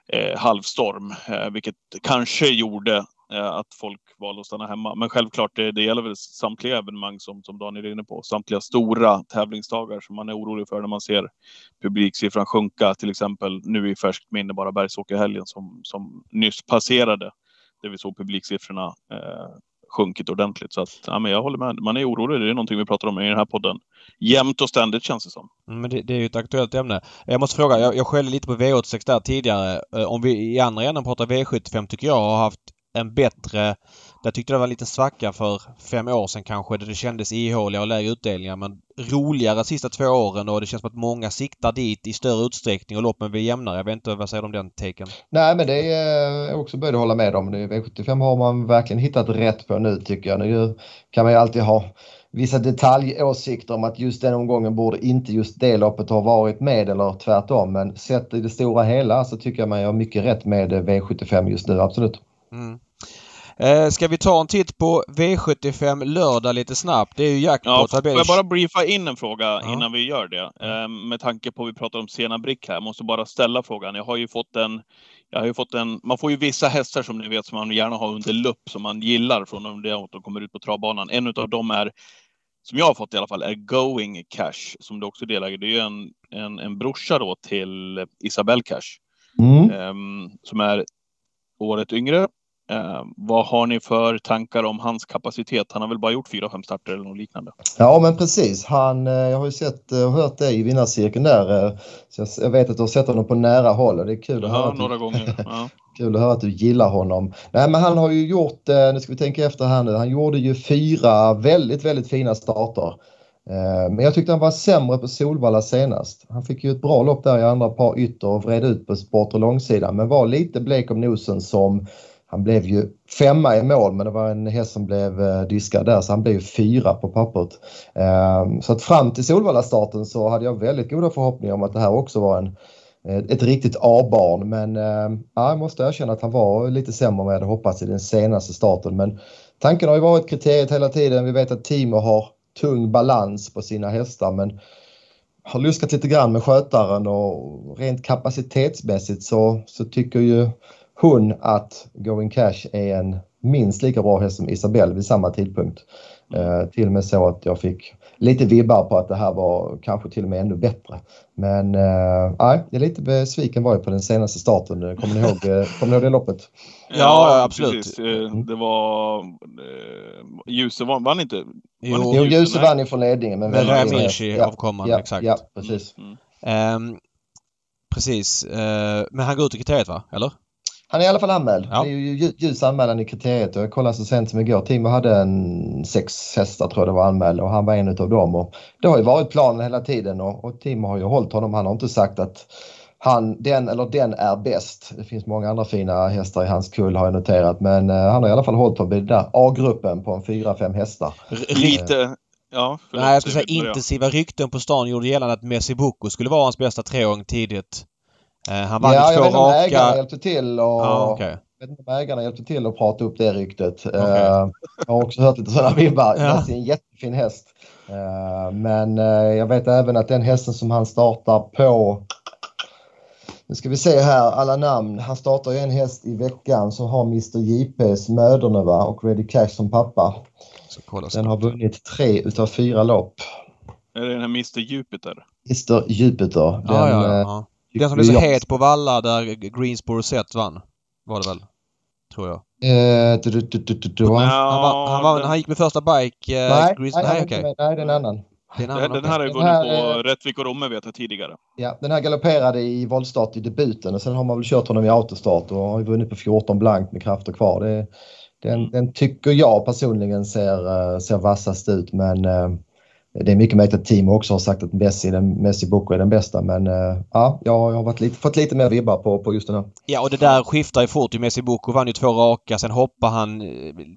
eh, halvstorm, eh, vilket kanske gjorde Eh, att folk valde att stanna hemma. Men självklart, det, det gäller väl samtliga evenemang som, som Daniel är inne på. Samtliga stora tävlingsdagar som man är orolig för när man ser publiksiffran sjunka. Till exempel nu i färskt minne bara Bergsåkerhelgen som, som nyss passerade. Där vi såg publiksiffrorna eh, sjunkit ordentligt. Så att, ja, men jag håller med. Man är orolig. Det är någonting vi pratar om i den här podden. Jämt och ständigt känns det som. Mm, men det, det är ju ett aktuellt ämne. Jag måste fråga, jag, jag skällde lite på V86 där tidigare. Eh, om vi i andra änden pratar V75 tycker jag har haft en bättre... Jag tyckte det var en liten svacka för fem år sedan kanske där det kändes ihåliga och lägre utdelningar men roligare de sista två åren och det känns som att många siktar dit i större utsträckning och loppen blir jämnare. Jag vet inte vad säger du om den taken? Nej, men det är eh, också börjat hålla med om. V75 har man verkligen hittat rätt på nu tycker jag. Nu kan man ju alltid ha vissa detaljåsikter om att just den omgången borde inte just det loppet ha varit med eller tvärtom. Men sett i det stora hela så tycker jag man gör mycket rätt med V75 just nu, absolut. Mm. Eh, ska vi ta en titt på V75 lördag lite snabbt? Det är ju jackpot. Ja, får jag bara briefa in en fråga Ja. innan vi gör det? Eh, med tanke på att vi pratar om sena brick här. Jag måste bara ställa frågan. Jag har ju fått en jag har ju fått en, man får ju vissa hästar som ni vet som man gärna har under lupp som man gillar från det att de kommer ut på travbanan. En av dem är, som jag har fått i alla fall, är Going Cash som du också är delägare. Det är ju en, en, en brorsa då till Isabelle Cash Mm. ehm, som är året yngre. Ehm, vad har ni för tankar om hans kapacitet? Han har väl bara gjort fyra, fem starter eller något liknande. Ja men precis. Han, eh, jag har ju sett och hört det i vinnarcirkeln där. eh, Så jag, vet att du har sett honom på nära håll och det är kul att, höra Ja, att, några du, gånger. Ja. kul att höra att du gillar honom. Nej men han har ju gjort, eh, nu ska vi tänka efter här nu, han gjorde ju fyra väldigt, väldigt fina starter. Eh, Men jag tyckte han var sämre på Solvalla senast. Han fick ju ett bra lopp där i andra par ytter och vred ut på sport och långsidan men var lite blek om nosen som han blev ju femma i mål men det var en häst som blev eh, diskad där så han blev ju fyra på pappret. Ehm, så att fram till Solvalla-starten så hade jag väldigt goda förhoppningar om att det här också var en, eh, ett riktigt A-barn men ehm, ja, jag måste erkänna att han var lite sämre än vad jag hade hoppats i den senaste starten. Men tanken har ju varit kriteriet hela tiden. Vi vet att Timo har tung balans på sina hästar men har luskat lite grann med skötaren och rent kapacitetsmässigt så, så tycker ju hon att Going Cash är en minst lika bra häst som Isabelle vid samma tidpunkt. Eh, till och med så att jag fick lite vibbar på att det här var kanske till och med ännu bättre. Men eh, jag är lite besviken var jag på den senaste starten. Kommer ni ihåg, eh, kommer ni ihåg det loppet? Ja, absolut. Precis. Eh, Det var... Eh, Ljuse vann, vann inte? Jo, Var Jo, Ljuse, vann ju från ledningen. Men fin Raminci ja, avkomman, ja, exakt. Ja, precis. Mm. Ehm, precis. Eh, men han går ut i kriteriet va? Eller? Han är i alla fall anmäld. Ja. Det är ju lju- ljus anmälan i kriteriet. Jag kollade så sent som igår. Timo hade en sex hästar tror jag det var anmälda och han var en av dem. Och det har ju varit planen hela tiden och, och Timo har ju hållit honom. Han har inte sagt att han, den eller den är bäst. Det finns många andra fina hästar i hans kull har jag noterat. Men eh, han har i alla fall hållit på den där A-gruppen på en fyra fem hästar. R- Lite... Ja, förlåt. Nej, jag skulle säga intensiva rykten på stan gjorde gällande att Messi Boko skulle vara hans bästa treåring tidigt. Eh, han vann Ja, ju jag två vet inte om ägarna raka... hjälpte till och Ja, okej. Jag vet inte om ägarna hjälpte till att prata upp det ryktet. Eh, jag har också hört lite sådana vibbar. Ja. Messi är en jättefin häst. Eh, men jag vet även att den hästen som han startar på nu ska vi se här alla namn. Han startar ju en häst i veckan som har Mr JP's Möderneva och Ready Cash som pappa. Den har vunnit tre utav fyra lopp. Är det den här Mr Jupiter? Mr Jupiter. Den, Ja, ja, ja, Den som blev så jag- het på Valla där Greensboro Set vann. Var det väl? Tror jag. Eh, Han, var, han, var, den- han gick med första bike. Eh, Nej, Greens, nej, nej, nej, det är en annan. Den, annan, den här har ju vunnit på är- Rättvik och Romme vet jag tidigare. Ja, den här galopperade i voltstart i debuten och sen har man väl kört honom i autostart och har ju vunnit på 14 blankt med krafter kvar. Det, den, den tycker jag personligen ser, eh, ser vassast ut men eh, det är mycket möjligt att Timo också har sagt att Messi, den, Messi Boko är den bästa men eh, ja, jag har varit lite, fått lite mer vibbar på, på just den här. Ja, och det där skiftar ju fort. Messi Boko vann ju två raka. Sen hoppar han eh,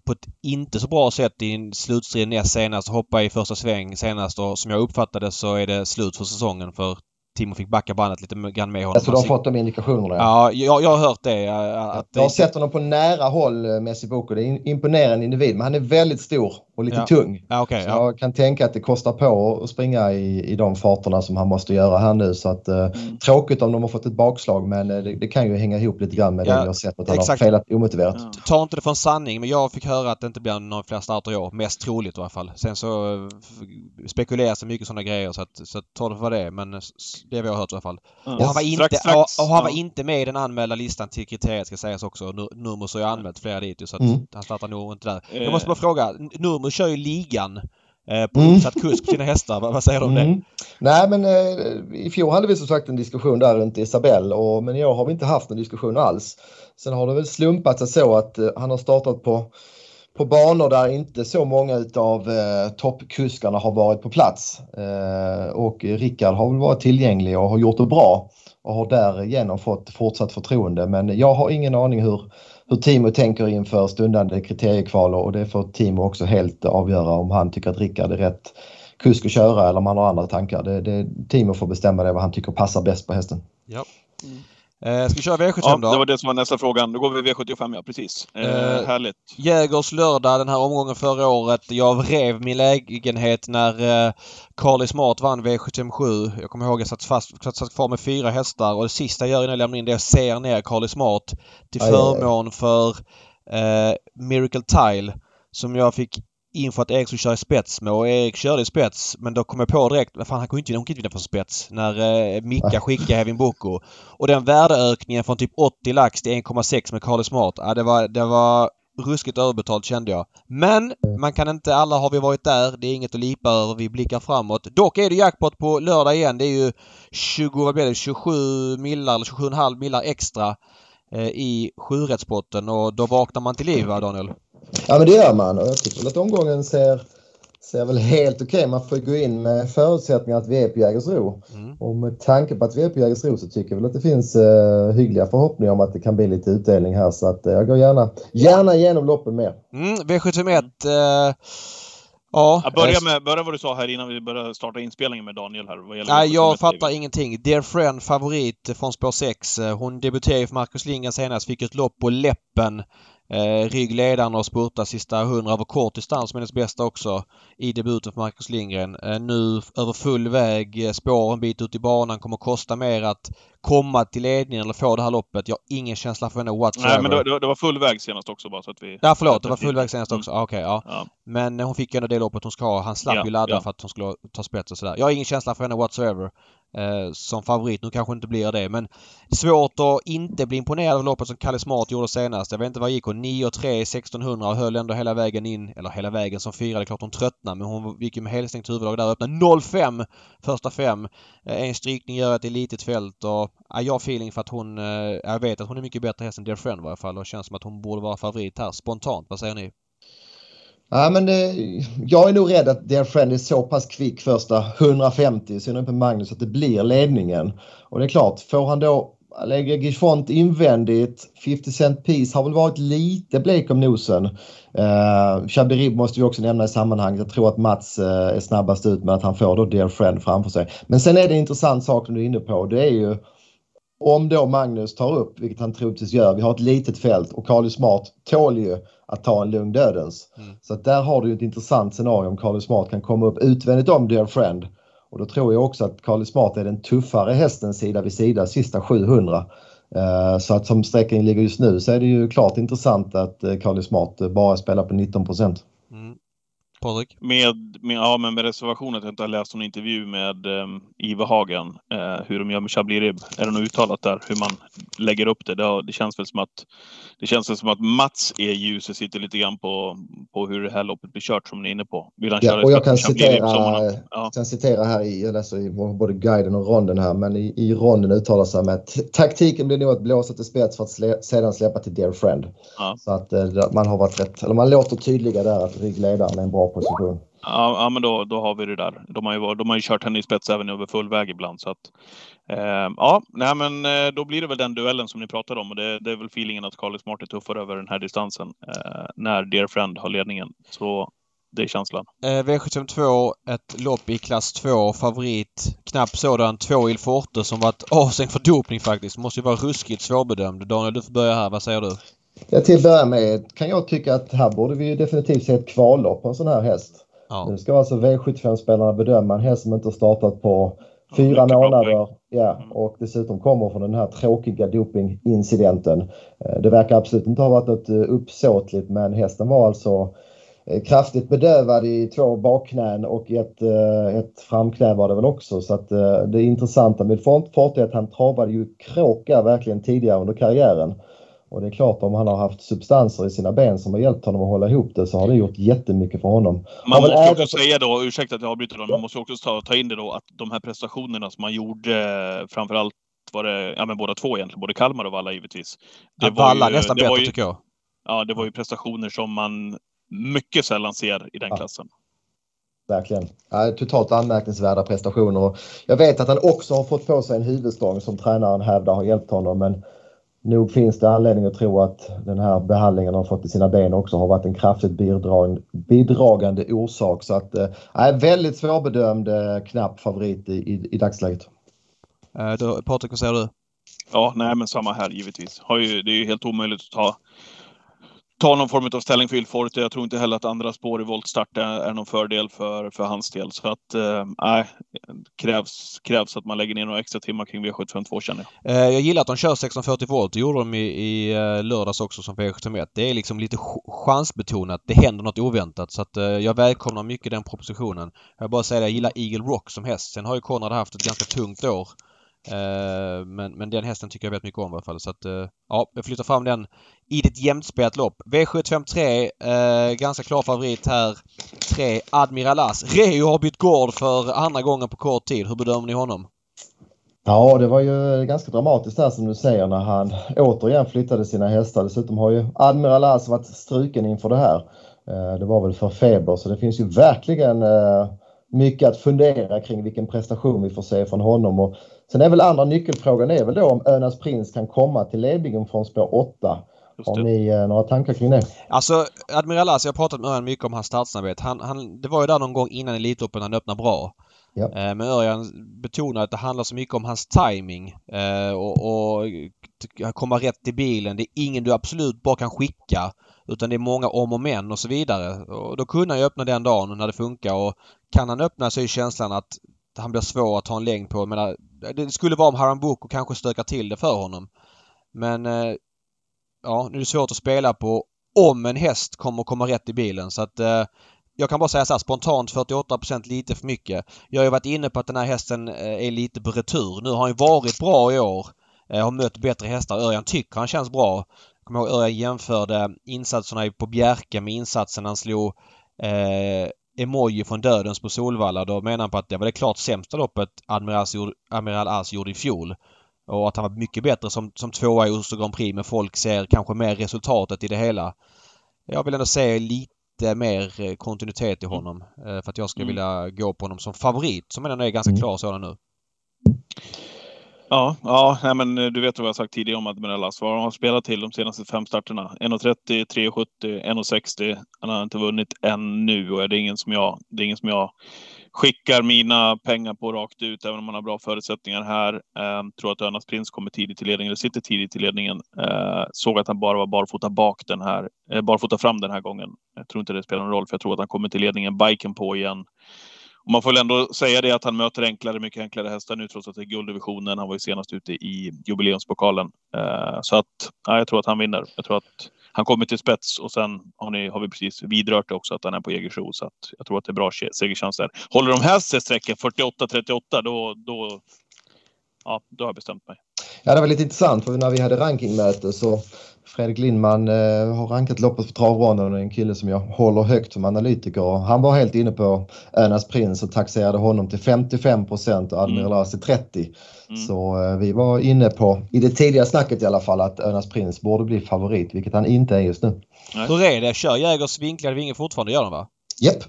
på ett inte så bra sätt i en slutstrid näst senast. Hoppar i första sväng senast och som jag uppfattade så är det slut för säsongen för Timo fick backa bandet lite grann med honom. Alltså du har Han fått de indikationerna? Ja, jag, jag har hört det. eh, Att Jag har sett honom på nära håll, Messi Boko. Det är en imponerande individ, men han är väldigt stor och lite Ja. tung. Ja, okej. Så ja. jag kan tänka att det kostar på att springa i, i de farterna som han måste göra här nu. Så att, eh, Mm. Tråkigt om de har fått ett bakslag men eh, det, det kan ju hänga ihop lite grann med Ja, det har sett att han exakt. har felat omotiverat. Ja. Ta inte det för en sanning men jag fick höra att det inte blir några fler starter i år. Mest troligt i alla fall. Sen så eh, spekuleras det mycket sådana grejer så att, så att ta det för vad det är. Men det har vi har hört i alla fall. Ja. Och han var, inte, Strax, strax, och, och han var ja. inte med i den anmälda listan till kriteriet ska sägas också. Nu- Nurmos har ju anmält flera dit så att Mm. han startar nog inte där. Jag måste bara fråga. N- Nurmos kör ju ligan eh, på Mm. uppsatt kusk på sina hästar. Vad, säger du om det? Mm. Nej men eh, i fjol hade vi som sagt en diskussion där runt Isabelle och, men i år har vi inte haft någon diskussion alls. Sen har det väl slumpat sig så att eh, han har startat på, på banor där inte så många utav eh, toppkuskarna har varit på plats. Eh, och Rickard har väl varit tillgänglig och har gjort det bra och har därigenom fått fortsatt förtroende. Men jag har ingen aning hur, hur Timo tänker inför stundande kriteriekval och det får Timo också helt avgöra om han tycker att Rickard är rätt kusk att köra eller om han har andra tankar. Det, det, Timo får bestämma det vad han tycker passar bäst på hästen. Ja. Eh, ska vi köra V75 Ja, då? det var det som var nästa frågan. Då går vi V75, ja precis. Eh, Eh, härligt. Jägers lördag den här omgången förra året. Jag vrev min lägenhet när eh, Carly Smart vann V757. Jag kommer ihåg att jag satt, fast, satt, satt kvar med fyra hästar och det sista jag gör innan jag lämnar in det är att ser ner Carly Smart till Aj, aj, aj. förmån för eh, Miracle Tile som jag fick info att Erik skulle köra i spets med och Erik körde i spets men då kom jag på direkt, vad fan han kunde inte, kunde inte vinna från spets när eh, Micka skickade Hevin Boko. Och den värdeökningen från typ 80 lax till 1,6 med Carly Smart, ja, det var, det var ruskigt överbetalt kände jag. Men man kan inte, alla har vi varit där. Det är inget att lipa över. Vi blickar framåt. Dock är det jackpot på lördag igen. Det är ju 20, vad blir det, 27 millar eller 27,5 millar extra eh, i sjurättspotten och då vaknar man till liv va Daniel? Ja men det gör man och jag tycker väl att omgången ser, ser väl helt okej. Man får gå in med förutsättningar att vi är på Jägersro. Mm. Och med tanke på att vi är på Jägersro så tycker jag väl att det finns eh, hyggliga förhoppningar om att det kan bli lite utdelning här. Så att eh, jag går gärna, gärna igenom loppen mer. Mm, V751. Eh, ja. Ja, börja eh, med börja vad du sa här innan vi började starta inspelningen med Daniel här. Vad gäller Nej, jag V75. fattar ingenting. Dear Friend, favorit från spår 6. Hon debuterade ju för Marcus Lindgren senast. Fick ett lopp på läppen. Eh, ryggledaren och spurtar sista 100 över kort distans med hennes bästa också i debuten för Marcus Lindgren. Eh, nu över full väg, eh, spår en bit ut i banan, kommer kosta mer att komma till ledningen eller få det här loppet. Jag har ingen känsla för henne whatsoever. Nej, men det, det, det var full väg senast också bara så att vi... Ja, förlåt. Det var full väg senast också. Ah, Okej, ja. Ja. Men hon fick ju ändå det loppet hon ska ha. Han slapp Ja, ju ladda ja. för att hon skulle ta spets och sådär. Jag har ingen känsla för henne whatsoever. Eh, som favorit. Nu kanske inte blir det men svårt att inte bli imponerad av loppet som Kalle Smart gjorde senast. Jag vet inte vad gick hon? 9,3 1600 och höll ändå hela vägen in. Eller hela vägen som fyra. Det är klart hon tröttnade men hon gick ju med helstängt huvudlag där och öppnade 0,5 första fem. Eh, en strykning gör att det är litet fält och ja, jag har feeling för att hon... Eh, jag vet att hon är mycket bättre häst än Dear Friend i varje fall och känns som att hon borde vara favorit här spontant. Vad säger ni? Ja, men det, jag är nog rädd att Dear Friend är så pass kvick första 150, i synnerhet på Magnus, att det blir ledningen. Och det är klart, får han då lägga Gifont invändigt, 50 Cent Piece har väl varit lite blek om nosen. Eh, uh, Chabirib måste vi också nämna i sammanhanget. Jag tror att Mats uh, är snabbast ut med att han får då Dear Friend framför sig. Men sen är det en intressant sak som du är inne på. Det är ju om då Magnus tar upp, vilket han troligtvis gör, vi har ett litet fält och Carly Smart tål ju att ta en lugn dödens. Mm. Så där har du ett intressant scenario om Carly Smart kan komma upp utvändigt om Dear Friend. Och då tror jag också att Carly Smart är den tuffare hästen sida vid sida sista 700. Eh, Så att som sträckan ligger just nu så är det ju klart intressant att eh, Carly Smart eh, bara spelar på 19 procent. Patrik? Med, med, ja, men med reservation att jag inte har läst någon intervju med um, Ive Hagen, eh, hur de gör med Chablis Rib. Är det något uttalat där, hur man lägger upp det? Det, har- det känns väl som att det känns väl som att Mats är ljuset sitter lite grann på, på hur det här loppet blir kört som ni är inne på. Vill han Ja, köra och jag kan citera, Ja. kan citera här i, jag läser i både guiden och ronden här, men i, i ronden uttalar sig med att taktiken blir nog att blåsa till spets för att slä, sedan släppa till Dear Friend. Ja. Så att eh, man har varit rätt, eller man låter tydliga där att ryggledaren är en bra position. Ja, ja men då, då har vi det där. De har, ju, de har ju kört henne i spets även över full väg ibland. Så att, eh, ja, nej, men eh, då blir det väl den duellen som ni pratade om. Och det, det är väl feelingen att Carly Smart är tuffare över den här distansen eh, när Dear Friend har ledningen. Så det är känslan. Eh, V752, ett lopp i klass 2. Favorit, knapp sådan, två Il Forte som varit avstängd för dopning faktiskt. Måste ju vara ruskigt svårbedömd. Daniel, du får börja här. Vad säger du? Ja, till att börja med kan jag tycka att här borde vi definitivt se ett kvallopp på en sån här häst. Ja. Nu ska alltså V75-spelarna bedöma en häst som inte har startat på fyra månader. Ja, Mm. och dessutom kommer från den här tråkiga dopingincidenten. Eh, Det verkar absolut inte ha varit något eh, uppsåtligt men hästen var alltså eh, kraftigt bedövad i två bakknän och ett, ett framknä var det väl också. Så att det intressanta med Fort Forte är att han travade ju kråka verkligen tidigare under karriären. Och det är klart om han har haft substanser i sina ben som har hjälpt honom att hålla ihop det så har det gjort jättemycket för honom. Man måste också säga då, ursäkta att jag avbryter då, man måste också ta, ta in det då att de här prestationerna som man gjorde, eh, framförallt var det, ja men båda två egentligen, både Kalmar och Valla givetvis. Det var Valla ju- nästan det var bättre ju- tycker jag. Ja, det var ju prestationer som man mycket sällan ser i den Ja. klassen. Verkligen. Ja, totalt anmärkningsvärda prestationer. Och Jag vet att han också har fått på sig en huvudstång som tränaren hävdar har hjälpt honom men nog finns det anledning att tro att den här behandlingen han har fått i sina ben också har varit en kraftigt bidrag, bidragande orsak. Så att, eh, väldigt svårbedömd eh, knapp favorit i, i, i dagsläget. Eh, då, Patrik, vad säger du? Ja, nej men samma här givetvis. Har ju, det är ju helt omöjligt att ta, ta någon form av ställning för Ilforte. Jag tror inte heller att andra spår i voltstart är, är någon fördel för, för hans del. Så att, eh, nej, krävs, krävs att man lägger ner några extra timmar kring V752 känner jag. Eh, jag gillar att de kör 1640 volt. Det gjorde de i, i eh, lördags också som V751. Det är liksom lite chansbetonat. Det händer något oväntat. Så att eh, jag välkomnar mycket den propositionen. Jag bara säga det, jag gillar Eagle Rock som häst. Sen har ju Konrad haft ett ganska tungt år. Eh, men, men den hästen tycker jag väldigt mycket om i alla fall. Så att eh, ja, jag flyttar fram den i ett jämnspelat lopp. V753, eh, ganska klar favorit här. 3 Admiral As. Reo har bytt gård för andra gången på kort tid. Hur bedömer ni honom? Ja, det var ju ganska dramatiskt där som du säger när han återigen flyttade sina hästar. Dessutom har ju Admiral As varit struken inför det här. Eh, det var väl för feber så det finns ju verkligen mycket att fundera kring vilken prestation vi får se från honom. Och sen är väl andra nyckelfrågan är väl då om Önas Prins kan komma till ledningen från spår 8. Just Har ni eh, några tankar kring det? Alltså Admiral As, jag har pratat med Örjan mycket om hans startsnabbhet. Han, han, det var ju där någon gång innan Elitloppen han öppnade bra. Ja. Eh, Men Örjan betonar att det handlar så mycket om hans timing eh, och, och komma rätt i bilen. Det är ingen du absolut bara kan skicka. Utan det är många om och men och så vidare. Och då kunde han ju öppna den dagen när det funkar och kan han öppna så är känslan att han blir svår att ta en längd på. Jag menar, det skulle vara om Haram Boko kanske stökar till det för honom. Men eh, ja, nu är det svårt att spela på om en häst kommer komma rätt i bilen. Så att eh, jag kan bara säga så här spontant 48% lite för mycket. Jag har ju varit inne på att den här hästen eh, är lite på retur. Nu har han ju varit bra i år. Eh, har mött bättre hästar. Örjan tycker han känns bra. Jag kommer ihåg Örjan jämförde insatserna på Bjerke med insatsen han slog eh, Emoji från Dödens på Solvalla. Då menar han på att det var det klart sämsta loppet Admiral As gjorde, Admiral As gjorde i fjol. Och att han var mycket bättre som, som tvåa i Oslo Grand Prix men folk ser kanske mer resultatet i det hela. Jag vill ändå se lite mer eh, kontinuitet i honom. eh, För att jag skulle Mm. vilja gå på honom som favorit som ändå är ganska Mm. klar sådan nu. Ja, ja nej, men eh, du vet vad jag sagt tidigare om Admirellas. As. Vad har han spelat till de senaste fem starterna? 1.30, 3.70, 1.60. Han har inte vunnit ännu och det är ingen som jag, det är ingen som jag skickar mina pengar på rakt ut, även om man har bra förutsättningar här. Ehm, tror att Önas Prins kommer tidigt till ledningen, eller sitter tidigt i ledningen. Ehm, såg att han bara var barfota bak den här, eh, barfota fram den här gången. Jag tror inte det spelar någon roll, för jag tror att han kommer till ledningen, biken på igen. Och man får väl ändå säga det att han möter enklare, mycket enklare hästar nu trots att det är gulddivisionen. Han var ju senast ute i jubileumspokalen. Eh, så att, ja, jag tror att han vinner. Jag tror att han kommer till spets och sen har, ni, har vi precis vidrört det också att han är på Jägersro. Så att jag tror att det är bra segerchanser. segerchans där. Håller de här sig sträcken 48-38 då, då, ja, då har jag bestämt mig. Ja, det var lite intressant för när vi hade rankingmöte så Fredrik Lindman eh, har rankat loppet för travronden och är en kille som jag håller högt som analytiker. Han var helt inne på Önas Prins och taxerade honom till 55 procent och Admiral As till 30. Mm. Så eh, vi var inne på, i det tidiga snacket i alla fall, att Önas Prins borde bli favorit, vilket han inte är just nu. Nej. Hur är det? Kör Jägers vinklade vinge fortfarande? Gör de va? Japp,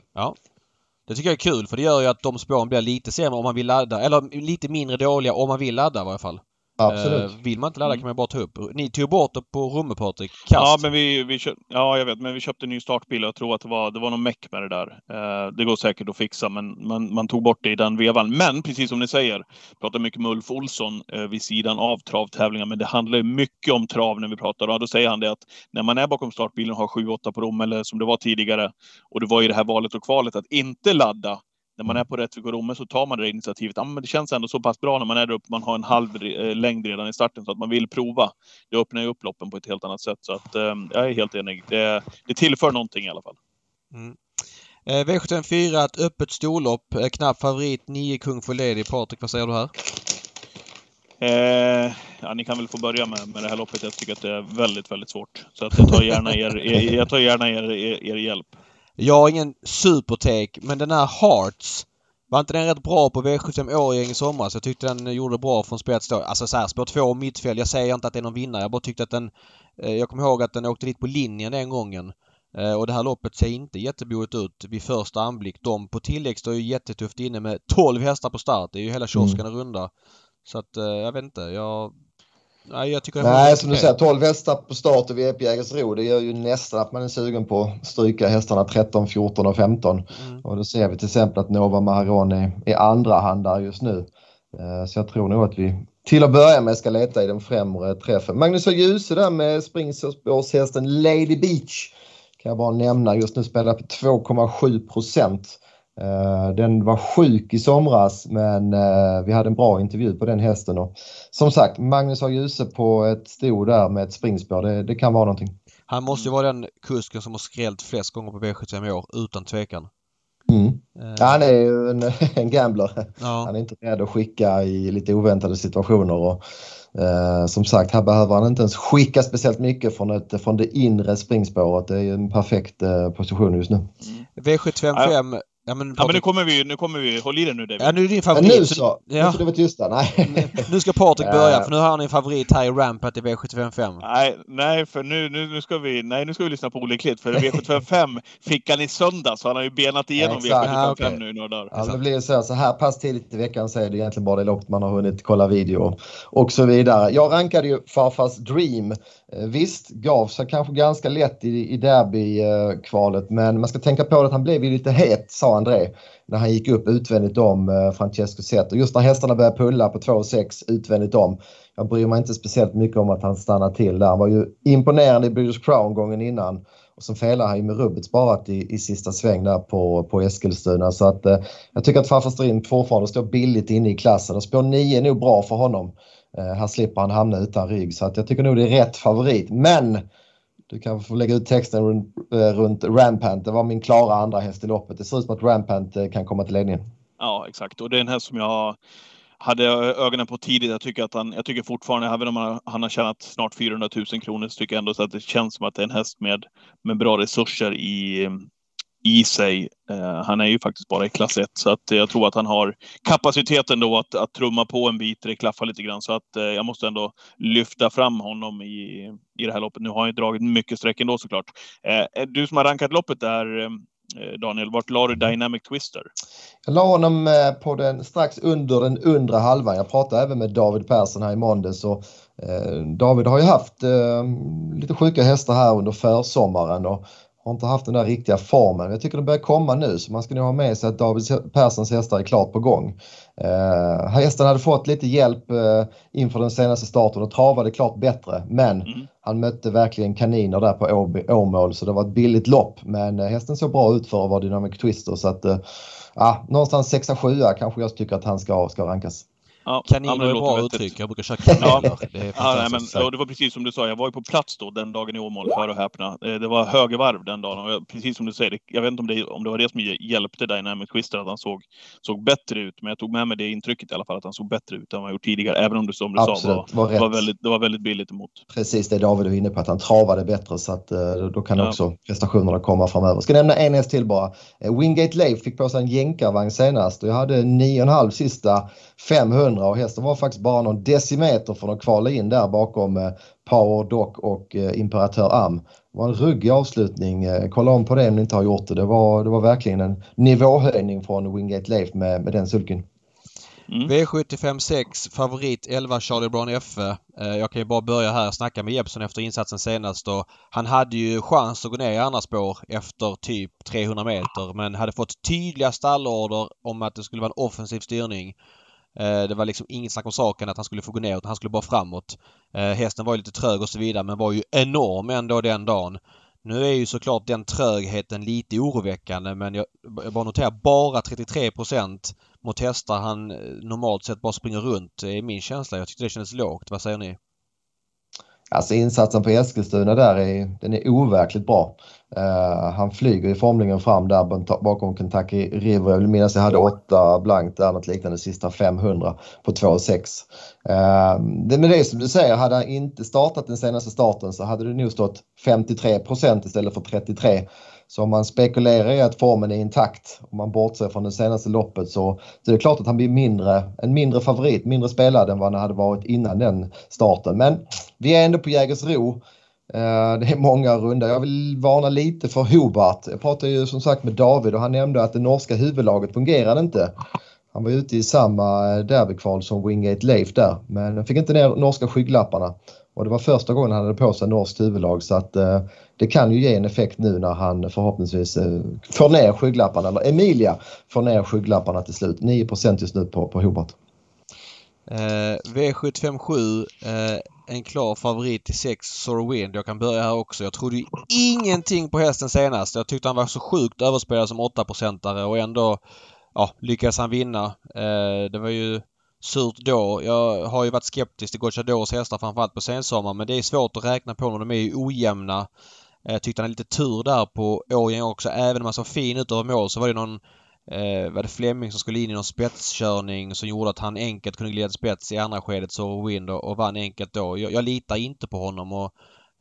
Det tycker jag är kul för det gör ju att de spåren blir lite sämre om man vill ladda. Eller lite mindre dåliga om man vill ladda i varje fall. Absolut. Eh, vill man inte ladda Mm. kan man bara ta upp. Ni tog bort det på rummet Patrik. Kast. Ja, men vi, vi köp, ja, jag vet, men vi köpte en ny startbil och jag tror att det var, det var någon meck med det där. Eh, det går säkert att fixa, men man, man tog bort det i den vevan. Men precis som ni säger, pratar mycket med Ulf Olsson eh, vid sidan av travtävlingar, men det handlar ju mycket om trav när vi pratar. Och då säger han det att när man är bakom startbilen och har 7-8 på rom, eller som det var tidigare, och det var ju det här valet och kvalet, att inte ladda när man är på Rättvik och Romme så tar man det initiativet. Ja, men det känns ändå så pass bra när man är där uppe. Man har en halv eh, längd redan i starten så att man vill prova. Det öppnar ju upp loppen på ett helt annat sätt. Så att, eh, jag är helt enig. Det, det tillför någonting i alla fall. Eh, V754, ett öppet storlopp. Eh, knapp favorit 9 Kung for Lady. Patrik, vad säger du här? Eh, ja, ni kan väl få börja med, med det här loppet. Jag tycker att det är väldigt, väldigt svårt. Så att jag tar gärna er, er, jag tar gärna er, er, er hjälp. Jag har ingen supertake, men den här Hearts. Var inte den rätt bra på V75 Årgäng i somras? Jag tyckte den gjorde bra från spets då. Alltså så här, spår 2 mittfält. Jag säger inte att det är någon vinnare. Jag bara tyckte att den... Eh, jag kommer ihåg att den åkte dit på linjen den gången. Eh, och det här loppet ser inte jätteboigt ut vid första anblick. De på tillägg står ju jättetufft inne med 12 hästar på start. Det är ju hela kiosken att runda. Så att eh, jag vet inte. Jag... Nej, jag tycker... Nej, som du säger, 12 hästar på start och VP Jägersro. Det gör ju nästan att man är sugen på att stryka hästarna 13, 14 och 15. Mm. Och då ser vi till exempel att Nova Maharon är, är andra hand där just nu. Eh, Så jag tror nog att vi till att börja med ska leta i den främre träffen. Magnus och Djuse där med springspårshästen Lady Beach. Kan jag bara nämna. Just nu spelar på 2,7 procent. Eh, Den var sjuk i somras men eh, vi hade en bra intervju på den hästen. Och som sagt, Magnus har Djuse på ett sto där med ett springspår. Det, det kan vara någonting. Han måste ju vara den kusken som har skrällt flest gånger på V75 i år, utan tvekan. Mm. Ja, han är ju en, en gambler. ja. Han är inte rädd att skicka i lite oväntade situationer. Och, eh, som sagt, här behöver han inte ens skicka speciellt mycket från, ett, från det inre springspåret. Det är ju en perfekt eh, position just nu. V755. Ja men, Ja, men nu kommer vi, nu kommer vi, håll i dig nu David. ja, nu är din Men favorit. nu så- så! Ja. Jag trodde det var tysta. Nej. Nu ska Patrik börja Eh. för nu har han en favorit här i Rampart i V755. Nej, nej, för nu, nu, nu, ska vi, nej, nu ska vi lyssna på Olle Klitt. För V755 fick han i söndags. så Han har ju benat igenom Exakt. V755 Ja, okej. nu i några dagar. Ja, det blir så här, så här pass tidigt i veckan så är det egentligen bara det loppet man har hunnit kolla video och, så vidare. Jag rankade ju farfars Dream. Eh, visst, gav sig kanske ganska lätt i, i derby-kvalet men man ska tänka på att han blev ju lite het, sa André, när han gick upp utvändigt om eh, Francesco Zet. Och just när hästarna började pulla på 2,6 utvändigt om. Jag bryr mig inte speciellt mycket om att han stannar till där. Han var ju imponerande i British Crown gången innan. Och så felar han ju med rubbet sparat i, i sista sväng där på, på Eskilstuna. Så att eh, jag tycker att farfar Strin fortfarande står billigt inne i klassen och spår 9 är nog bra för honom. Eh, här slipper han hamna utan rygg så att jag tycker nog det är rätt favorit. Men du kan få lägga ut texten runt, eh, runt Rampant. Det var min klara andra häst i loppet. Det ser ut som att Rampant eh, kan komma till ledningen. Ja, exakt. Och det är en häst som jag hade ögonen på tidigt. Jag tycker att han, jag tycker fortfarande, även om han, han har tjänat snart 400 000 kronor, så tycker jag ändå så att det känns som att det är en häst med, med bra resurser i, i sig. Eh, han är ju faktiskt bara i klass 1, så att jag tror att han har kapaciteten då att, att trumma på en bit, det klaffar lite grann. Så att eh, jag måste ändå lyfta fram honom i, i det här loppet. Nu har han ju dragit mycket streck ändå såklart. Eh, eh du som har rankat loppet där, eh, eh, Daniel, vart la du Dynamic Twister? Jag la honom eh, på den strax under den undre halvan. Jag pratade även med David Persson här i måndags. Och, David har ju haft eh, lite sjuka hästar här under försommaren och har inte haft den där riktiga formen. Jag tycker det börjar komma nu så man ska nog ha med sig att David Perssons hästar är klart på gång. Eh, hästen hade fått lite hjälp eh, inför den senaste starten och travade klart bättre men Mm. han mötte verkligen kaniner där på Åmål så det var ett billigt lopp men eh, hästen såg bra ut för att vara Dynamic Twister så att eh, ja, någonstans 6-7 kanske jag tycker att han ska, ska rankas. Ja, ja, Kaniner det är bra vettigt. uttryck. Jag brukar köra kaniner. Det är Ja, nej, men, och det var precis som du sa, jag var ju på plats då den dagen i Åmål, för att häpna. Eh, Det var högervarv den dagen och jag, precis som du säger, jag vet inte om det, om det var det som hjälpte Dynamic Twister, att han såg, såg bättre ut. Men jag tog med mig det intrycket i alla fall, att han såg bättre ut än vad han gjort tidigare. Även om det som du sa Absolut, var, var rätt. var väldigt, det var väldigt billigt emot. Precis det David är inne på att han travade bättre så att eh, då kan Ja. också prestationerna komma framöver. Ska nämna en häst till bara. Eh, Wingate Leif fick på sig en jänkarvagn senast och jag hade 9,5 sista 500 och hästen var faktiskt bara någon decimeter från att kvala in där bakom eh, Power Doc och eh, Imperatör Am. Det var en ruggig avslutning. Eh, kolla om på det om ni inte har gjort det. Det var, det var verkligen en nivåhöjning från Wingate Leif med, med den sulken. Mm. V75 6 favorit 11 Charlie Brown. Eh, Jag kan ju bara börja här och snacka med Jeppson efter insatsen senast och han hade ju chans att gå ner i andra spår efter typ 300 meter men hade fått tydliga stallorder om att det skulle vara en offensiv styrning. Eh, det var liksom inget snack om saken att han skulle få gå ner utan han skulle bara framåt. Eh, hästen var ju lite trög och så vidare men var ju enorm ändå den dagen. Nu är ju såklart den trögheten lite oroväckande men jag, jag bara noterar bara 33 mot hästar han eh, normalt sett bara springer runt det är min känsla. Jag tyckte det kändes lågt. Vad säger ni? Alltså insatsen på Eskilstuna där är, den är overkligt bra. Eh, han flyger i formlingen fram där bakom Kentucky River. Jag vill minnas jag hade åtta blankt där, något liknande sista 500 på 2,6. Uh, eh, det med det som du säger, hade han inte startat den senaste starten så hade det nog stått 53 procent istället för 33. Så om man spekulerar i att formen är intakt, om man bortser från det senaste loppet så, så är det klart att han blir mindre, en mindre favorit, mindre spelad än vad han hade varit innan den starten. Men vi är ändå på Jägersro. Eh, det är många runda. Jag vill varna lite för Hobart. Jag pratade ju som sagt med David och han nämnde att det norska huvudlaget fungerade inte. Han var ute i samma eh, derbykval som Wingate Leif där men fick inte ner norska skygglapparna. Och det var första gången han hade på sig norskt huvudlag så att eh, det kan ju ge en effekt nu när han förhoppningsvis eh, får ner skygglapparna, eller Emilia får ner skygglapparna till slut. 9 just nu på, på Hobart. Eh, V757 eh, en klar favorit i 6 Sorwind. Jag kan börja här också. Jag trodde ju ingenting på hästen senast. Jag tyckte han var så sjukt överspelad som 8-procentare och ändå ja, lyckades han vinna. Eh, det var ju surt då. Jag har ju varit skeptisk till Gocciadors hästar framförallt på sensommaren men det är svårt att räkna på när de är ju ojämna. Eh, Jag tyckte han hade lite tur där på Årjäng också. Även om han såg fin ut över mål så var det någon eh, var det Fleming som skulle in i någon spetskörning som gjorde att han enkelt kunde glida spets i andra skedet så Wind och, och vann enkelt då. Jag, jag litar inte på honom och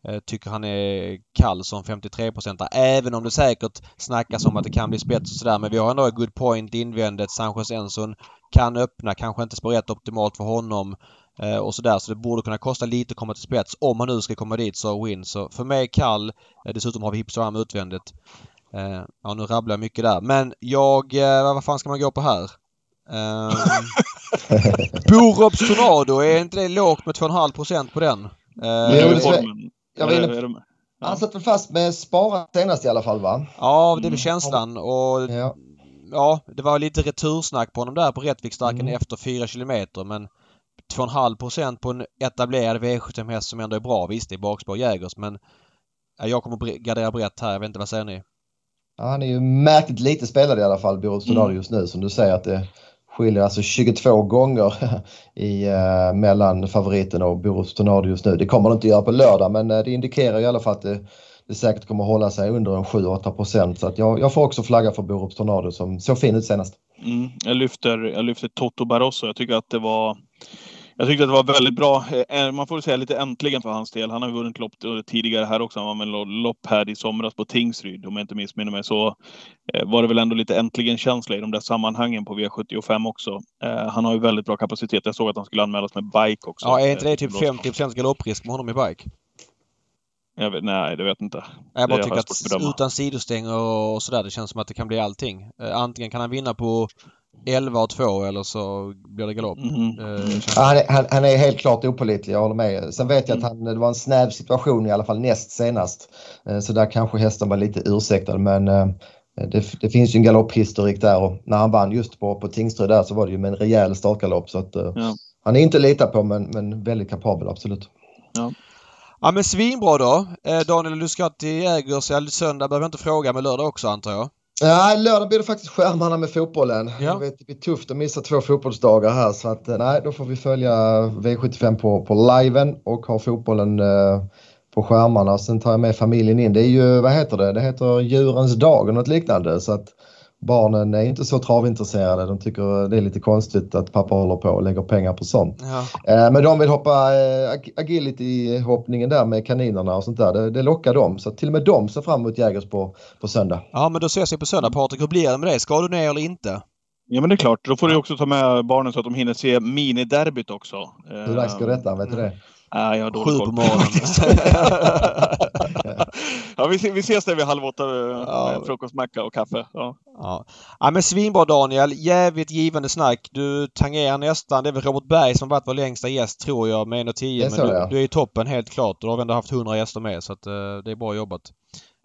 eh, tycker han är kall som 53 procentare Även om det säkert snackas om att det kan bli spets och sådär. Men vi har ändå good point invändet. Sanchez Enson kan öppna, kanske inte spår rätt optimalt för honom. Eh, och sådär. Så det borde kunna kosta lite att komma till spets om han nu ska komma dit så Win. Så för mig kall. Eh, dessutom har vi Hipster utvändigt. Eh, ja, nu rabblar jag mycket där. Men jag... Eh, vad fan ska man gå på här? Um, Borups Tornado, är inte det lågt med 2,5 procent på den? Eh, jag var inne- Ja. Han satt väl fast med sparat senast i alla fall va? ja, det är Mm. känslan och Ja. ja, det var lite retursnack på honom där på Rättviksstarken Mm. efter 4 kilometer men 2,5 procent på en etablerad V75-häst som ändå är bra. Visst, det är bakspår Jägers men ja, jag kommer gardera brett här. Jag vet inte, vad säger ni? Han är ju märkligt lite spelad i alla fall, Tornado Mm. just nu. Som du säger att det skiljer alltså 22 gånger i, eh, mellan favoriten och Boris Tornado just nu. Det kommer det inte göra på lördag men eh, det indikerar i alla fall att det, det säkert kommer hålla sig under en 7-8 procent. Så att jag, jag får också flagga för Borups Tornado som såg fin ut senast. Mm, jag, lyfter, jag lyfter Toto Barroso. Jag tycker att det var jag tyckte att det var väldigt bra. Eh, Man får säga lite äntligen för hans del. Han har vunnit lopp tidigare här också. Han var med lo- lopp här i somras på Tingsryd om jag inte missminner mig. Så eh, var det väl ändå lite äntligen-känsla i de där sammanhangen på V75 också. Eh, Han har ju väldigt bra kapacitet. Jag såg att han skulle anmälas med bike också. Ja, är inte det Eh, typ då- 50 galopprisk med honom i bike? Vet, nej, det vet jag inte. Jag bara Det tycker jag att utan sidostänger och sådär, det känns som att det kan bli allting. Eh, Antingen kan han vinna på 11 och 2 eller så blir det galopp. Känns- Ja, han, är, han, han är helt klart opålitlig, jag håller med. Sen vet jag att han, det var en snäv situation i alla fall näst senast. Eh, Så där kanske hästen var lite ursäktad men eh, det, det finns ju en galopphistorik där och när han vann just på, på Tingsryd där så var det ju med en rejäl startgalopp. Så att, eh, Ja. Han är inte att lita på men, men väldigt kapabel, absolut. Ja men svinbra då. Eh, Daniel, du ska till Jägers. Ja, söndag behöver jag inte fråga, men lördag också antar jag. Nej, lördag blir det faktiskt skärmarna med fotbollen. Ja. Jag vet, det blir tufft att missa två fotbollsdagar här så att eh, nej, då får vi följa V75 på, på liven och ha fotbollen eh, på skärmarna. Sen tar jag med familjen in. Det är ju, vad heter det? Det heter djurens dag och något liknande så att barnen är inte så travintresserade. De tycker det är lite konstigt att pappa håller på och lägger pengar på sånt. Ja. Eh, Men de vill hoppa eh, ag- agility-hoppningen där med kaninerna och sånt där. Det, det lockar dem. Så till och med de ser fram emot Jägers på, på söndag. ja, men då ses vi på söndag Patrik. Hur blir det med det? Ska du ner eller inte? Ja, men det är klart. Då får du också ta med barnen så att de hinner se miniderbyt också. Hur dags går detta? Vet du det? Nej, jag har dålig Sju på morgonen. ja, vi, vi ses där vid halv åtta med Ja. frukostmacka och kaffe. Ja. Ja. ja men svinbra Daniel. Jävligt givande snack. Du tangerar nästan. Det är väl Robert Berg som varit vår längsta gäst tror jag med 1.10. Det är Men så, du, ja. du är i toppen helt klart. Du har ändå haft 100 gäster med så att, eh, det är bra jobbat.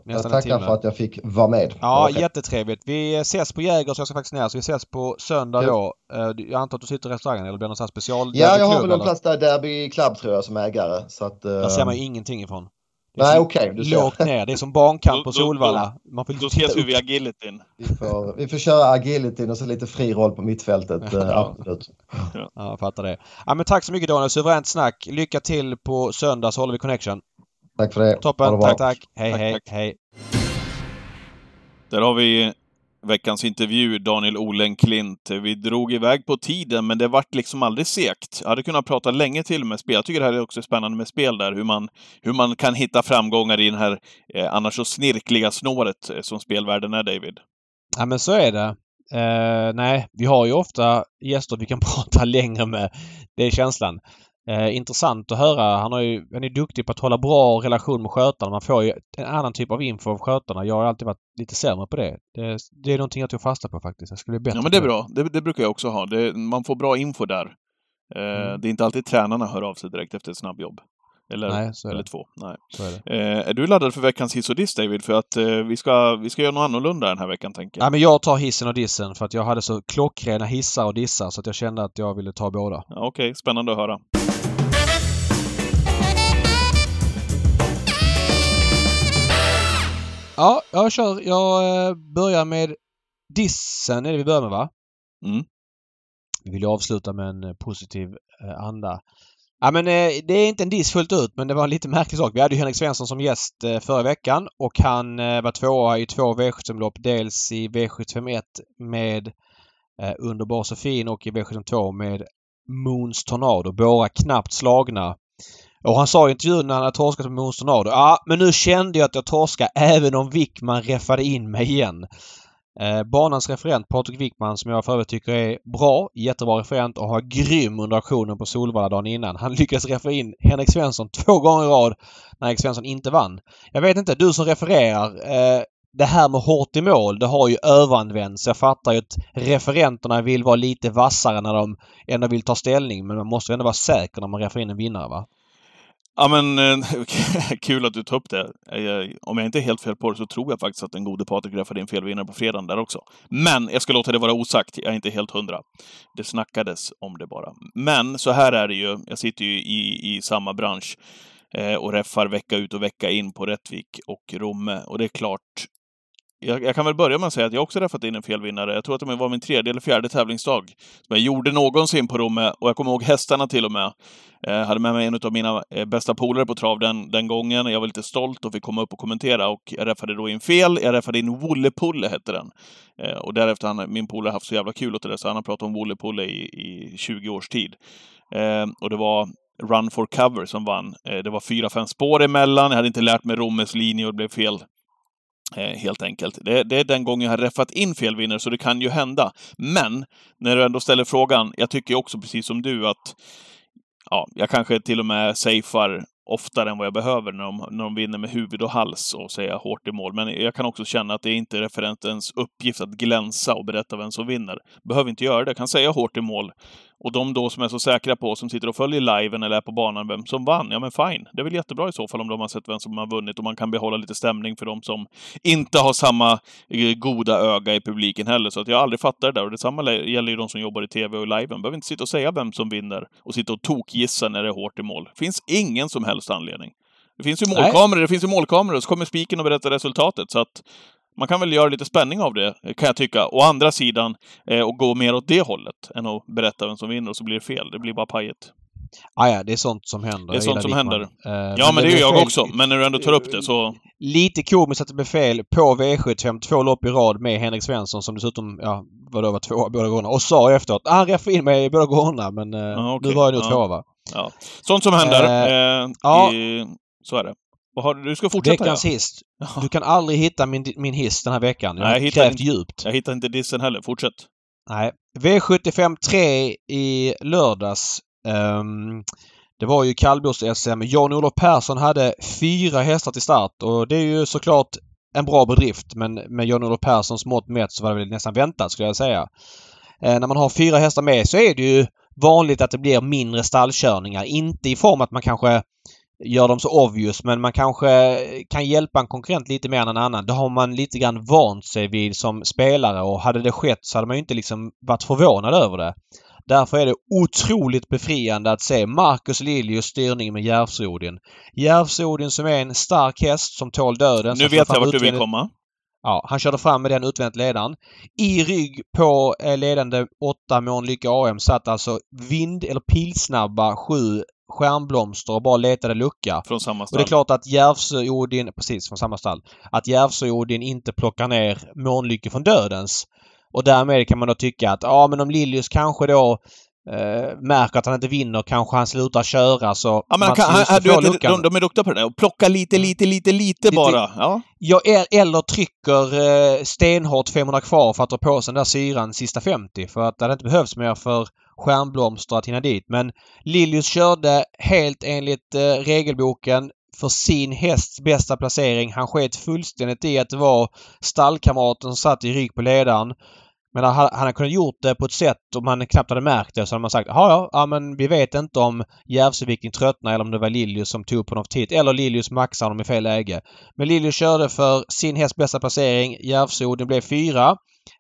Jag Nästan en tackar för att jag fick vara med. Ja, Okej. jättetrevligt. Vi ses på Jägers. Jag ska faktiskt ner. Så vi ses på söndag då. Eh, Jag antar att du sitter i restaurangen eller blir någon sån här special Ja, jag har väl någon plats där, Derby Club tror jag, som ägare. Så att, eh, Där ser man ju ingenting ifrån. Det är Nej, okej. du ser. Lågt ner. Det är som barnkamp på Solvalla. Man får Då ses titta vi vid agilityn. Vi får, vi får köra agility och så lite fri roll på mittfältet. eh, Ja. Absolut. Ja, jag fattar det. Ja, men tack så mycket Daniel. Suveränt snack. Lycka till på söndag så håller vi connection. Tack för det. Toppen. det. Tack, tack. Hej, Tack, hej, tack. hej. Där har vi veckans intervju, Daniel Olen Klint. Vi drog iväg på tiden, men det vart liksom aldrig segt. Jag hade kunnat prata länge till med spel. Jag tycker det här är också spännande med spel där, hur man, hur man kan hitta framgångar i den här eh, annars så snirkliga snåret eh, som spelvärlden är, David. Ja, men så är det. Eh, nej, vi har ju ofta gäster vi kan prata längre med. Det är känslan. Eh, intressant att höra. Han, har ju, han är duktig på att hålla bra relation med skötarna. Man får ju en annan typ av info av skötarna. Jag har alltid varit lite sämre på det. Det, det är någonting jag tog fasta på faktiskt. Jag skulle bli bättre Ja, men det är bra. Det, det brukar jag också ha. Det, man får bra info där. Eh, Mm. Det är inte alltid tränarna hör av sig direkt efter ett snabbjobb. Eller, Nej, eller två. Nej. Så är det. Eh, är du laddad för veckans hiss och diss, David? För att eh, vi, ska, vi ska göra något annorlunda den här veckan, tänker jag. Ja, men jag tar hissen och dissen för att jag hade så klockrena hissar och dissar så att jag kände att jag ville ta båda. Ja, Okej, spännande att höra. Ja, jag kör. Jag eh, börjar med dissen. är det vi börjar med va? Mm. Vi vill ju avsluta med en eh, positiv eh, anda. Ja men det är inte en diss fullt ut men det var en lite märklig sak. Vi hade ju Henrik Svensson som gäst förra veckan och han var tvåa i två V75-lopp. Dels i V751 med Underbar så fin och i V752 med Moons Tornado. Båda knappt slagna. Och han sa i intervjun när han hade torskat med Monster Tornado. Ja, men nu kände jag att jag torskade även om Wickman räffade in mig igen. Eh, banans referent Patrik Wickman som jag för övrigt tycker är bra, jättebra referent och har grym under aktionen på Solvalla dagen innan. Han lyckades referera in Henrik Svensson två gånger i rad när Henrik Svensson inte vann. Jag vet inte, du som refererar. Eh, det här med hårt i mål, det har ju överanvänts. Jag fattar ju att referenterna vill vara lite vassare när de ändå vill ta ställning men man måste ändå vara säker när man refererar in en vinnare va? Ja, men eh, kul att du tar upp det. Eh, om jag inte är helt fel på det så tror jag faktiskt att den gode Patrik räffade in fel vinnare på fredagen där också. Men jag ska låta det vara osagt. Jag är inte helt hundra. Det snackades om det bara. Men så här är det ju. Jag sitter ju i, i samma bransch eh, och räffar vecka ut och vecka in på Rättvik och Romme. Och det är klart, jag, jag kan väl börja med att säga att jag också räffat in en felvinnare. Jag tror att det var min tredje eller fjärde tävlingsdag som jag gjorde någonsin på Romme. Och jag kommer ihåg hästarna till och med. Jag hade med mig en av mina eh, bästa polare på trav den, den gången. Jag var lite stolt och fick komma upp och kommentera och jag räffade då in fel. Jag räffade in Wollepulle hette den. Eh, och därefter har min polare haft så jävla kul åt det där, så han har pratat om Wollepulle i, i 20 års tid. Och det var Run for cover som vann. Det var fyra, fem spår emellan. Jag hade inte lärt mig Rommes linje och det blev fel. Eh, helt enkelt. Det, det är den gången jag har räffat in fel vinnare, så det kan ju hända. Men, när du ändå ställer frågan, jag tycker också precis som du att ja, jag kanske till och med safear oftare än vad jag behöver när de, när de vinner med huvud och hals och säga hårt i mål. Men jag kan också känna att det är inte referentens uppgift att glänsa och berätta vem som vinner. Behöver inte göra det. Jag kan säga hårt i mål. Och de då som är så säkra på, som sitter och följer liven eller är på banan, vem som vann, ja men fine. Det är väl jättebra i så fall om de har sett vem som har vunnit och man kan behålla lite stämning för de som inte har samma eh, goda öga i publiken heller. Så att jag aldrig fattar det där. Och detsamma gäller ju de som jobbar i TV och liven. Behöver inte sitta och säga vem som vinner och sitta och tokgissa när det är hårt i mål. Finns ingen som helst anledning. Det finns ju Nej. målkameror, det finns ju målkameror, så kommer spiken och berättar resultatet. Så att man kan väl göra lite spänning av det, kan jag tycka. Å andra sidan, eh, och gå mer åt det hållet, än att berätta vem som vinner och så blir det fel. Det blir bara pajet. Ah, ja, det är sånt som händer. Det är sånt som Wickman. händer. Eh, Ja, men, det blev är jag fel- också. Men när du ändå tar upp det så... Lite komiskt att det blev fel på V75 två lopp i rad med Henrik Svensson som dessutom, ja, vadå, var tvåa båda gångerna. Och sa efteråt, ah, han räffade in mig båda gångerna men eh, Ja, okej. nu var jag nog tvåa va? Ja. Sånt som händer. Eh, ja. i, så är det. Har, du ska fortsätta, Veckans ja. hiss. Du kan aldrig hitta min, min hiss den här veckan. Jag Nej, jag hittar inte- djupt. Jag hittar inte dissen heller. Fortsätt. Nej. V75 3 i lördags. Ehm, Det var ju kallblods-SM. Jan-Olof Persson hade fyra hästar till start och det är ju såklart en bra bedrift men med Jan-Olof Perssons mått mätt så var det väl nästan väntat skulle jag säga. Eh, när man har fyra hästar med så är det ju vanligt att det blir mindre stallkörningar. Inte i form att man kanske gör dem så obvious men man kanske kan hjälpa en konkurrent lite mer än en annan. Det har man lite grann vant sig vid som spelare och hade det skett så hade man inte liksom varit förvånad över det. Därför är det otroligt befriande att se Marcus Liljus styrning med Järvsodin. Järvsodin som är en stark häst som tål döden. Nu vet jag vart du vill komma. Ja, han körde fram med den utvänt ledaren. I rygg på eh, ledande 8 Månlycke AM satt alltså vind eller pilsnabba 7 Stjärnblomster och bara letade lucka. Från samma stall. Och det är klart att Järvsöodin, precis från samma stall, att Järvsöodin inte plockar ner Månlycke från dödens. Och därmed kan man då tycka att ja men om Liljus kanske då eh, märker att han inte vinner kanske han slutar köra så... Ja, men han kan, han, han, du vet, de, de är duktiga på det där. Och plocka lite, lite, lite, lite, lite bara. Ja. ja eller trycker eh, stenhårt 500 kvar för att dra på sig den där syran sista 50. För att det hade inte behövts mer för Stjärnblomster att hinna dit. Men Liljus körde helt enligt eh, regelboken för sin hästs bästa placering. Han sket fullständigt i att det var stallkamraten som satt i rygg på ledaren. Men han hade kunnat gjort det på ett sätt om han knappt hade märkt det så hade man sagt ja, ja, men vi vet inte om Järvsöviking tröttnade eller om det var Liljus som tog på för tidigt. eller Liljus maxade honom i fel läge. Men Liljus körde för sin hästs bästa placering. Järvsöodin blev fyra.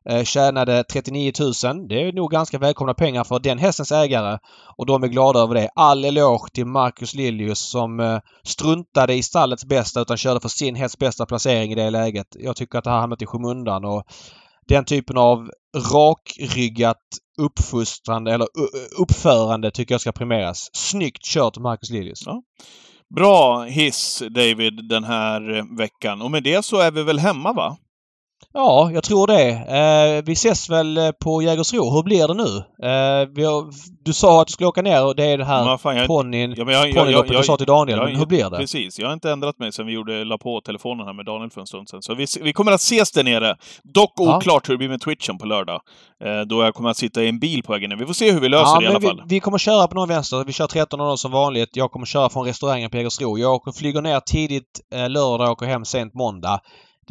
Eh, tjänade 39 000. Det är nog ganska välkomna pengar för den hästens ägare. Och de är glada över det. All eloge till Marcus Liljus som eh, struntade i stallets bästa utan körde för sin hästs bästa placering i det läget. Jag tycker att det har hamnat i skymundan och den typen av rakryggat uppfostrande eller uppförande tycker jag ska premieras. Snyggt kört Marcus Liljus. Ja. Bra hiss David den här eh, veckan och med det så är vi väl hemma va? Ja, jag tror det. Eh, vi ses väl eh, på Jägersro. Hur blir det nu? Eh, har, du sa att du skulle åka ner och det är det här ponnyn, ja, ponnyloppet du sa till Daniel. Jag, men hur blir det? Precis. Jag har inte ändrat mig sen vi gjorde, la på telefonen här med Daniel för en stund sedan. Så vi, vi kommer att ses där nere. Dock oklart hur det blir med Twitchen på lördag. Eh, då jag kommer att sitta i en bil på vägen ner. Vi får se hur vi löser ja, det i alla vi, fall. Vi kommer köra på någon vänster. Vi kör 13.00 som vanligt. Jag kommer köra från restaurangen på Jägersro. Jag flyger ner tidigt eh, lördag och åker hem sent måndag.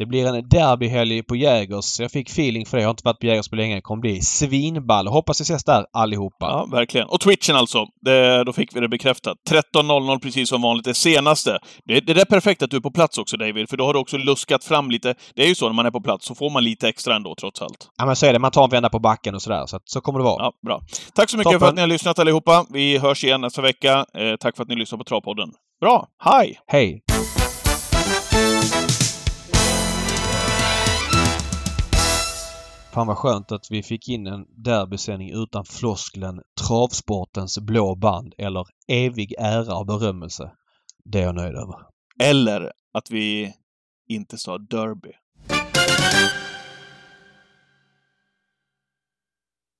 Det blir en derbyhelg på Jägers. Jag fick feeling för det. Jag har inte varit på Jägers på länge. Det kommer bli svinball. Hoppas vi ses där allihopa. Ja, verkligen. Och Twitchen alltså. Det, då fick vi det bekräftat. 13.00 precis som vanligt. Det senaste. Det, det är perfekt att du är på plats också David, för då har du också luskat fram lite. Det är ju så när man är på plats, så får man lite extra ändå trots allt. Ja men så är det. Man tar en vända på backen och sådär. Så, att, så kommer det vara. Ja, bra. Tack så mycket Toppen. för att ni har lyssnat allihopa. Vi hörs igen nästa vecka. Eh, tack för att ni lyssnar på Travpodden. Bra! Hej! Hej! Fan vad skönt att vi fick in en derbysändning utan flosklen travsportens blå band eller evig ära och berömmelse. Det är jag nöjd över. Eller att vi inte sa derby.